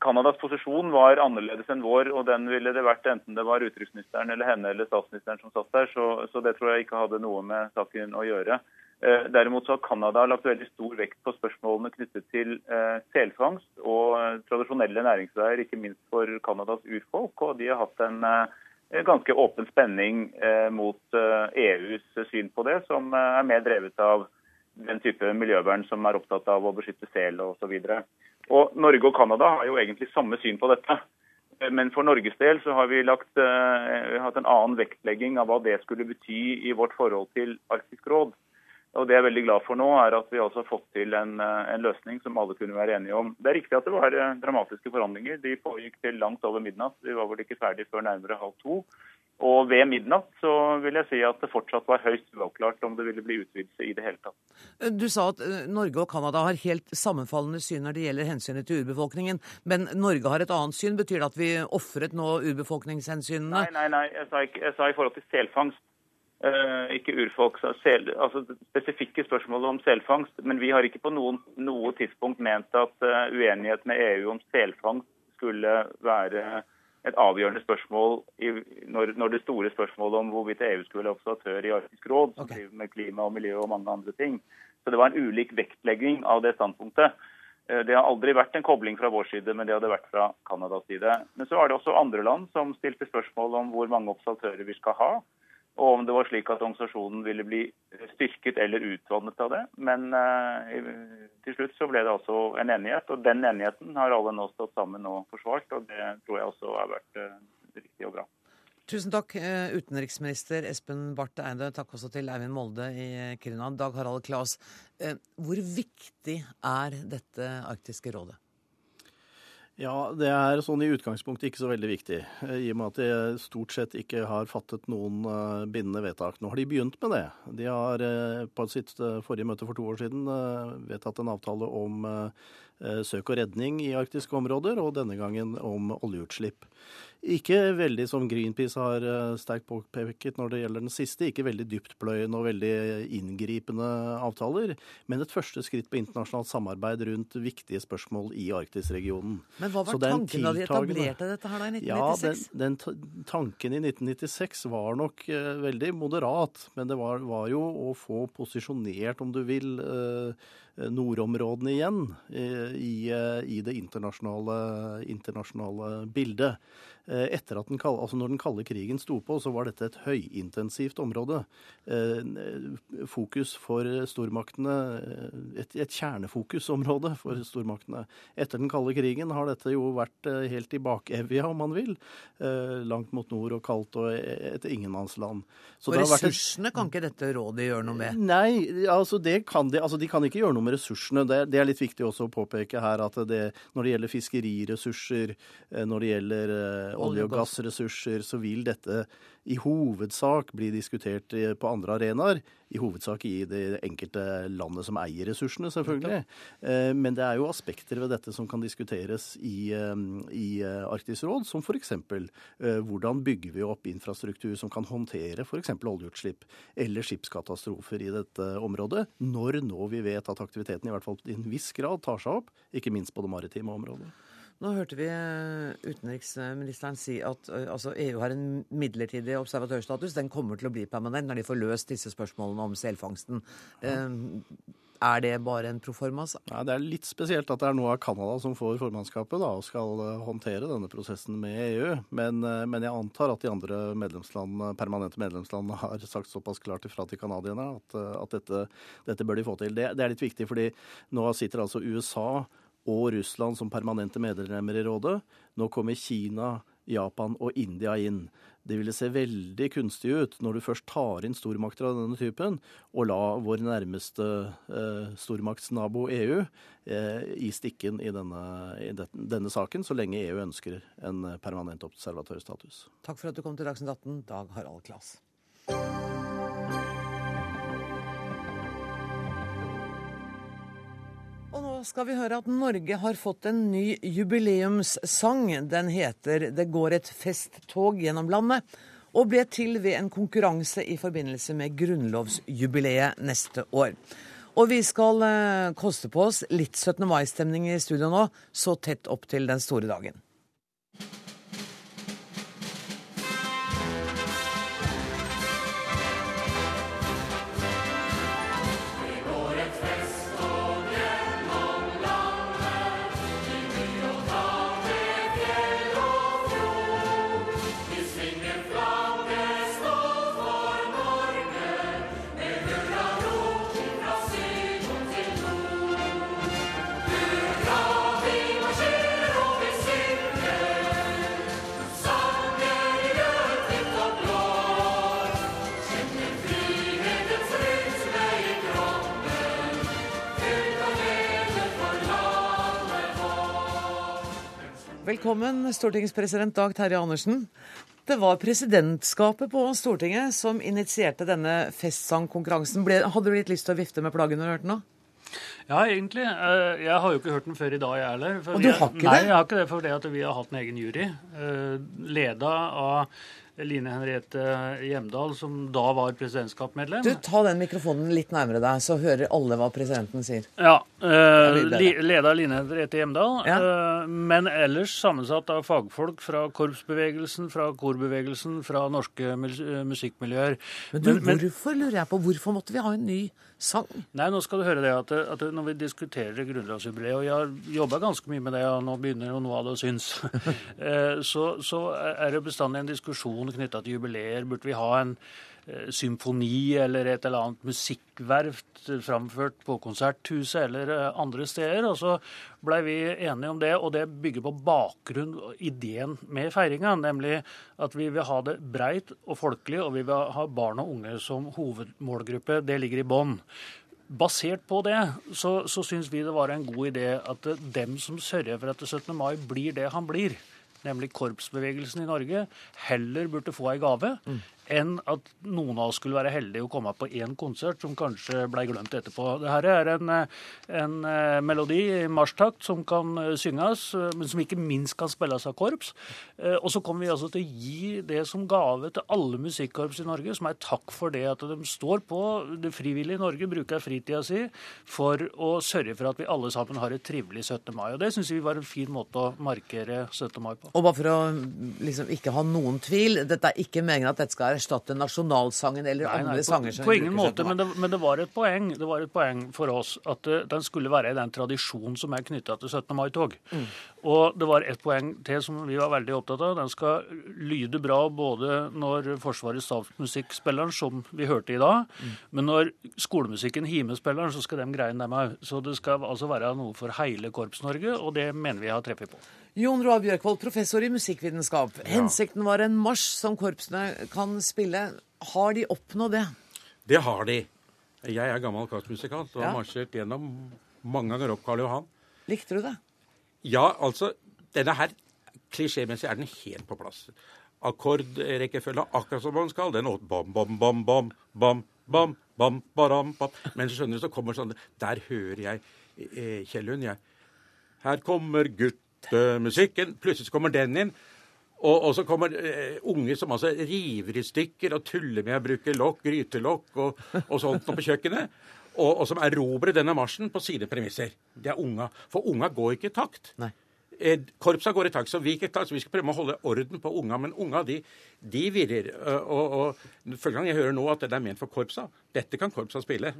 Canadas posisjon var annerledes enn vår, og den ville det vært enten det var utenriksministeren eller henne eller statsministeren som satt der. Så, så, det tror jeg ikke hadde noe med saken å gjøre. Eh, derimot så har Canada lagt veldig stor vekt på spørsmålene knyttet til eh, selfangst og eh, tradisjonelle næringsveier, ikke minst for Canadas urfolk. Og de har hatt en eh, ganske åpen spenning eh, mot EUs eh, e syn på det, som er mer drevet av den type miljøvern som er opptatt av å beskytte sel osv. Norge og Canada har jo egentlig samme syn på dette. Men for Norges del så har vi lagt, uh, hatt en annen vektlegging av hva det skulle bety i vårt forhold til Arktisk råd. Og Det jeg er veldig glad for nå, er at vi altså har fått til en, uh, en, løsning som alle kunne være enige om. Det er riktig at det var uh, dramatiske forhandlinger. De pågikk til langt over midnatt. Vi var vel ikke ferdig før nærmere halv to. Og ved midnatt så vil jeg si at det fortsatt var høyst uavklart om det ville bli utvidelse i det hele tatt. Du sa at eh, Norge og Canada har helt sammenfallende syn når det gjelder hensynet til urbefolkningen. Men Norge har et annet syn. Betyr det at vi ofret nå urbefolkningshensynene? Nei, nei, nei. Jeg sa, ikke, jeg sa i forhold til selfangst. Uh, ikke urfolk, sel, altså spesifikke spørsmål om selfangst. Men vi har ikke på noen, noe tidspunkt ment at uh, uenighet med EU om selfangst skulle være et avgjørende spørsmål i, når, når, det store spørsmålet om hvorvidt EU skulle være observatør i Arktisk råd, som okay. driver med klima og miljø og mange andre ting. Så det var en ulik vektlegging av det standpunktet. Eh, det har aldri vært en kobling fra vår side, men det hadde vært fra Canadas side. Men så var det også andre land som stilte spørsmål om hvor mange observatører vi skal ha og om det var slik at organisasjonen ville bli styrket eller utvannet av det. Men uh, til slutt så ble det altså en enighet, og den enigheten har alle nå stått sammen og forsvart. Og det tror jeg også har vært uh, riktig og bra. Tusen takk, eh, utenriksminister Espen Barth Eide. Takk også til Eivind Molde i Kiruna. Dag Harald Klas, hvor viktig er dette arktiske rådet? Ja, det er sånn i utgangspunktet ikke så veldig viktig. Eh, I og med at de stort sett ikke har fattet noen eh, bindende vedtak. Nå har de begynt med det. De har eh, på sitt forrige møte for to år siden vedtatt en avtale om søk og redning i arktiske områder, og denne gangen om oljeutslipp. Ikke veldig, som Greenpeace har eh, sterkt påpeket når det gjelder den siste, ikke veldig dyptpløyende og veldig inngripende avtaler, men et første skritt på internasjonalt samarbeid rundt viktige spørsmål i Arktisregionen. Men hva var tanken da de etablerte dette her da i 1996? Ja, den, den tanken i 1996 var nok uh, veldig moderat, men det var, var, jo å få posisjonert, om du vil, uh, nordområdene igjen i, i det internasjonale, internasjonale bildet. Eh, etter at den altså Når den kalde krigen sto på, så var dette et høyintensivt område. Eh, fokus for stormaktene, eh, et, et kjernefokusområde for stormaktene. Etter den kalde krigen har dette jo vært helt i bakevja, om man vil. Langt mot nord og kaldt og et ingenmannsland. Så og ressursene et... kan ikke dette rådet gjøre noe med? Nei, altså det kan de. Altså de kan ikke gjøre noe med ressursene. Det, det er litt viktig også å påpeke her at det, når det gjelder fiskeriressurser, når det gjelder olje- og gassressurser, så vil dette i hovedsak bli diskutert på andre arenaer. I hovedsak i det enkelte landet som eier ressursene, selvfølgelig. Men det er jo aspekter ved dette som kan diskuteres i, i Arktisk råd, som f.eks. hvordan bygger vi opp infrastruktur som kan håndtere f.eks. oljeutslipp eller skipskatastrofer i dette området, når nå vi vet at aktiviteten i hvert fall i en viss grad tar seg opp, ikke minst på det maritime området. Nå hørte vi utenriksministeren si at altså, EU har en midlertidig observatørstatus. Den kommer til å bli permanent når de får løst disse spørsmålene om selfangsten. Er det bare en proforma? Ja, det er litt spesielt at det er noe av Canada som får formannskapet da, og skal håndtere denne prosessen med EU. Men, men jeg antar at de andre medlemslandene, permanente medlemslandene har sagt såpass klart ifra til canadierne at, at dette, dette, bør de få til. Det, det er litt viktig, fordi nå sitter altså USA og Russland som permanente medlemmer i rådet. Nå kommer Kina, Japan og India inn. Det ville se veldig kunstig ut når du først tar inn stormakter av denne typen, og la vår nærmeste eh, stormaktsnabo EU eh, i stikken i, denne, i denne, saken, så lenge EU ønsker en permanent observatørstatus. Takk for at du kom til Dagsnytt 18, Dag Harald Klas. Skal vi høre at Norge har fått en ny jubileumssang. Den heter 'Det går et festtog gjennom landet', og ble til ved en konkurranse i forbindelse med grunnlovsjubileet neste år. Og vi skal eh, koste på oss litt 17. mai-stemning i studio nå, så tett opp til den store dagen. Velkommen, stortingspresident Dag Terje Andersen. Det var presidentskapet på Stortinget som initierte denne festsangkonkurransen. Hadde du litt lyst til å vifte med plaggen når du hørte den? da? Ja, egentlig. Eh, jeg har jo ikke hørt den før i dag, jeg heller. Og du har ikke det? Nei, jeg har ikke det fordi vi har hatt en egen jury. eh, Leda av Line Henriette Hjemdal, som da var presidentskapsmedlem. Du, Ta den mikrofonen litt nærmere deg, så hører alle hva presidenten sier. Ja. Eh, er leda Line Henriette Hjemdal. Ja. Eh, men ellers sammensatt av fagfolk fra korpsbevegelsen, fra korbevegelsen, fra norske musikkmiljøer. Men du, hvorfor lurer jeg på, hvorfor måtte vi ha en ny sang? Nei, nå skal du høre det at, at når vi diskuterer grunnlovsjubileet, og jeg har jobba ganske mye med det, og nå begynner jo noe av det å synes, eh, så, så er det bestandig en diskusjon knytta til jubileer. Burde vi ha en symfoni eller et eller annet musikkverft framført på Konserthuset eller eh, andre steder? Og så blei vi enige om det, og det bygger på bakgrunn og ideen med feiringa, nemlig at vi vil ha det breit og folkelig, og vi vil ha barn og unge som hovedmålgruppe. Det ligger i bånn. Basert på det så, så syns vi det var en god idé at eh, dem som sørger for at 17. mai blir det han blir, nemlig korpsbevegelsen i Norge, heller burde få ei gave enn at noen av oss skulle være heldige å komme på én konsert som kanskje ble glemt etterpå. Dette er en, en eh, melodi i marsjtakt som kan eh, synges, eh, men som ikke minst kan spilles av korps. Og så kommer vi altså til å gi det som gave til alle musikkorps i Norge, som er takk for det at de står på det frivillige i Norge, bruker fritida si for å sørge for at vi alle sammen har et trivelig 17. mai. Og det syns vi var en fin måte å markere 17. mai på. Og bare for å liksom ikke ha noen tvil, dette er ikke meningen at dette skal erstatte nasjonalsangen eller Nei, nei, andre på, sanger som på ingen måte, men det, men det var et poeng Det var et poeng for oss at uh, den skulle være i den tradisjonen som er knytta til 17. mai-tog. Mm. Og det var et poeng til som vi var veldig opptatt av. Den skal lyde bra både når Forsvarets statsmusikk spiller den, som vi hørte i dag, Mm. men når skolemusikken Hime spiller den, så skal de greie dem òg. Så det skal altså være noe for hele Korps-Norge, og det mener vi har treffet på. Jon Roar Bjørkvold, professor i musikkvitenskap. Hensikten var en marsj som korpsene kan spille. Har de oppnådd det? Det har de. Jeg er gammel korpsmusikant og Ja. har marsjert gjennom mange ganger opp Karl Johan. Likte du det? Ja, altså, denne her klisjémessig er den helt på plass. Akkordrekkefølge akkurat som man skal. Den åt bam, bam, bam, bam, bam, bam, bam, baram, bam. Men så skjønner du, så kommer sånn Der hører jeg eh, Kjell Lund, jeg. Her kommer guttemusikken. Plutselig så kommer den inn. Og, og så kommer eh, unge som altså river i stykker og tuller med å bruke lokk, grytelokk og, og sånt på kjøkkenet. Og, og som erobrer denne marsjen på sine premisser. Det er unga. For unga går ikke i takt. Nei. Eh, Korpsa går i takt, så vi takt, så vi skal prøve å holde orden på unga. Men unga, de, de virrer. Eh, Og, og første gang jeg hører nå at det er ment for korpsa Dette kan korpsa spille.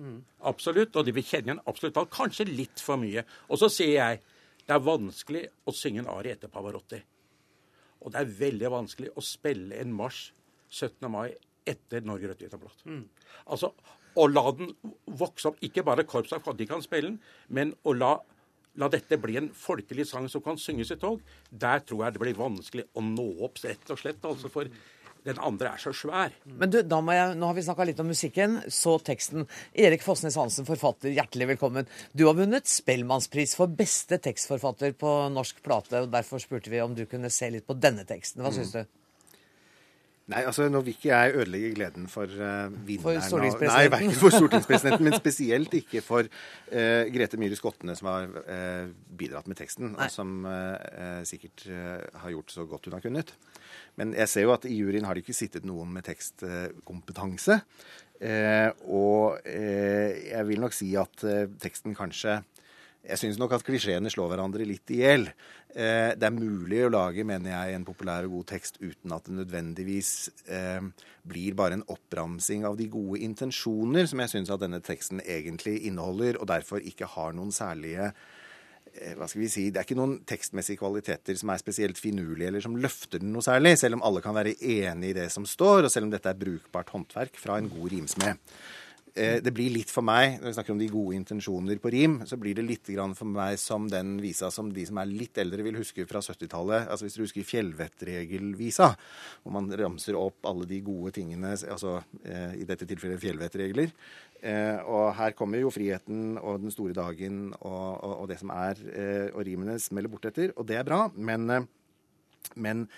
Absolutt. Og de vil kjenne igjen absolutt alt. Kanskje litt for mye. Og så sier jeg det er vanskelig å synge en arie etter Pavarotti. Og det er veldig vanskelig å spille en marsj 17. mai etter Norge rødt, hvitt og blått. Altså, å la den vokse opp, ikke bare korpsa for at de kan spille den, men å la, la dette bli en folkelig sang som kan synges i tog, der tror jeg det blir vanskelig å nå opp, rett og slett. altså for den andre er så svær. Men du, jeg, Nå har vi snakka litt om musikken, så teksten. Erik Fossnes Hansen, forfatter, hjertelig velkommen. Du har vunnet Spellemannspris for beste tekstforfatter på norsk plate. og Derfor spurte vi om du kunne se litt på denne teksten. Hva syns du? Nei, altså Nå vil ikke jeg ødelegge gleden for uh, vinneren. For. Nei, verken for stortingspresidenten, men spesielt ikke for uh, Grete Myhre Skottene, som har uh, bidratt med teksten, Nei. og som sikkert har gjort så godt hun har kunnet. Men jeg ser jo at i juryen har det ikke sittet noen med tekstkompetanse. Og jeg vil nok si at teksten kanskje jeg syns nok at klisjeene slår hverandre litt i hjel. Eh, det er mulig å lage, mener jeg, en populær og god tekst uten at det nødvendigvis eh, blir bare en oppramsing av de gode intensjoner som jeg syns at denne teksten egentlig inneholder, og derfor ikke har noen særlige eh, hva skal vi si, Det er ikke noen tekstmessige kvaliteter som er spesielt finurlige, eller som løfter den noe særlig, selv om alle kan være enig i det som står, og selv om dette er brukbart håndverk fra en god rimsmed. Eh, Det blir litt for meg, når vi snakker om de gode intensjoner på rim, så blir det litt for meg som den visa som de som er litt eldre vil huske fra 70-tallet. Altså hvis du husker fjellvettregelvisa, hvor man ramser opp alle de gode tingene, altså eh, i dette tilfellet fjellvettregler. Eh, Og her kommer jo friheten og den store dagen og, og, og det som er, og rimene smeller bortetter, og det er bra. Men men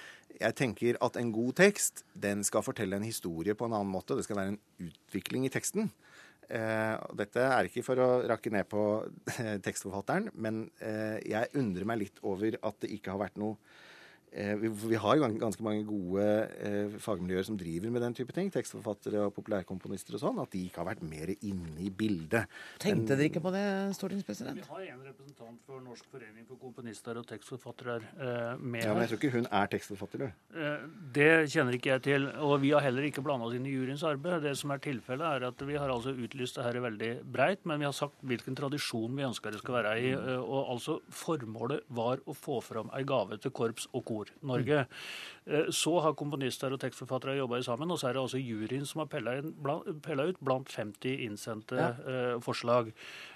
jeg tenker at en god tekst den skal fortelle en historie på en annen måte. Det skal være en utvikling i teksten. Eh, dette er ikke for å rakke ned på tekstforfatteren, men eh, jeg undrer meg litt over at det ikke har vært noe vi, vi har jo ganske mange gode eh, fagmiljøer som driver med den type ting. Tekstforfattere og populærkomponister og sånn. At de ikke har vært mer inne i bildet. Tenkte dere ikke på det, stortingspresident? Vi har en representant for Norsk forening for komponister og tekstforfattere eh, med Ja, men jeg tror ikke hun er tekstforfatter, du. Eh, Det kjenner ikke jeg til, og vi har heller ikke blanda oss inn i juryens arbeid. Det som er tilfellet, er at vi har altså utlyst det her veldig breit, men vi har sagt hvilken tradisjon vi ønsker det skal være i. eh, Og altså formålet var å få fram ei gave til korps og kor Norge. Eh, Så har komponister og tekstforfattere jobba sammen, og så er det altså juryen som har pella ut blant 50 innsendte Ja. eh, forslag.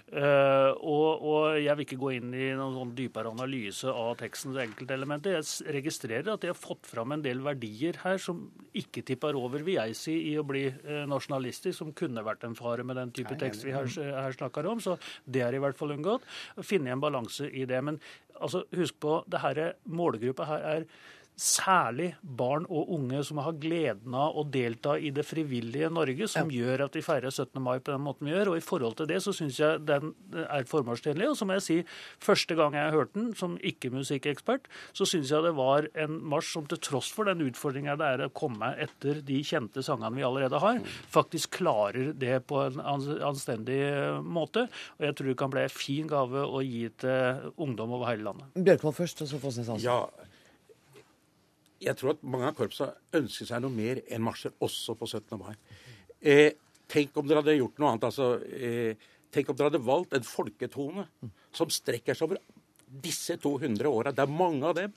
Eh, og, og jeg vil ikke gå inn i noen sånn dypere analyse av tekstens enkeltelementer. Jeg registrerer at de har fått fram en del verdier her som ikke tipper over, vil jeg si, i å bli eh, nasjonalistisk, som kunne vært en fare med den type tekst vi her, her snakker om. Så det er i hvert fall unngått. Finne en balanse i det. Men altså, husk på, det her, målgruppa her er Særlig barn og unge som har gleden av å delta i det frivillige Norge, som gjør at vi feirer 17. mai på den måten vi gjør. Og i forhold til det så syns jeg den er formålstjenlig. Og så må jeg si, første gang jeg hørte den som ikke-musikkekspert, så syns jeg det var en marsj som til tross for den utfordringa det er å komme etter de kjente sangene vi allerede har, faktisk klarer det på en anstendig måte. Og jeg tror det kan bli en fin gave å gi til ungdom over hele landet. Bjørkvold først, og så Fossnes Hansen. Ja, jeg tror at mange av korpsa ønsker seg noe mer enn marsjer, også på 17. mai. Eh, tenk om dere hadde gjort noe annet. altså, eh, Tenk om dere hadde valgt en folketone som strekker seg over disse 200 åra. Det er mange av dem.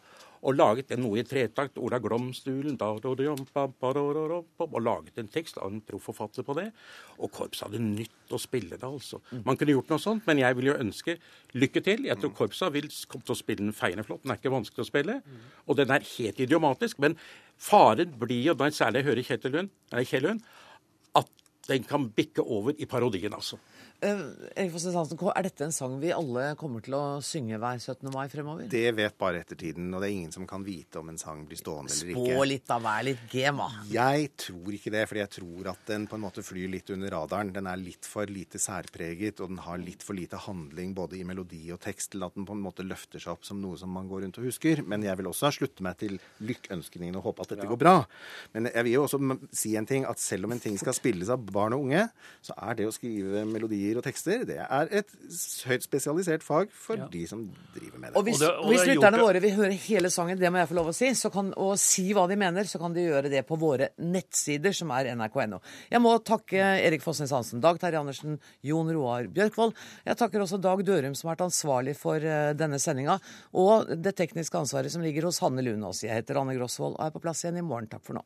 Og laget en noe i tretakt. Ola Glomstulen Og laget en tekst av en proffforfatter på det. Og korpset hadde nytt å spille det, altså. Man kunne gjort noe sånt, men jeg vil jo ønske lykke til. Jeg tror korpsa vil komme til å spille den feiende flott. Den er ikke vanskelig å spille. Og den er helt idiomatisk. Men faren blir jo, særlig jeg hører Kjell Lund, at den kan bikke over i parodien, altså. Eh, Erik Fosse Hansen, Er dette en sang vi alle kommer til å synge hver 17. mai fremover? Det vet bare ettertiden, og det er ingen som kan vite om en sang blir stående eller ikke. Spå litt, da. Vær litt gema. Jeg tror ikke det, fordi jeg tror at den på en måte flyr litt under radaren. Den er litt for lite særpreget, og den har litt for lite handling både i melodi og tekst til at den på en måte løfter seg opp som noe som man går rundt og husker. Men jeg vil også slutte meg til lykkønskningene og håpe at dette går bra. Men jeg vil jo også si en ting, at selv om en ting skal spilles av barn og unge, så er det å skrive melodier og tekster det er et høyt spesialisert fag for Ja. de som driver med det. Og hvis, hvis lytterne våre vil høre hele sangen, det må jeg få lov å si, så kan, og si hva de mener, så kan de gjøre det på våre nettsider, som er nrk.no. Jeg må takke Erik Fossnes Hansen, Dag Terje Andersen, Jon Roar Bjørkvold. Jeg takker også Dag Dørum, som har vært ansvarlig for eh, denne sendinga, og det tekniske ansvaret som ligger hos Hanne Lunås. Jeg heter Anne Grosvold og er på plass igjen i morgen. Takk for nå.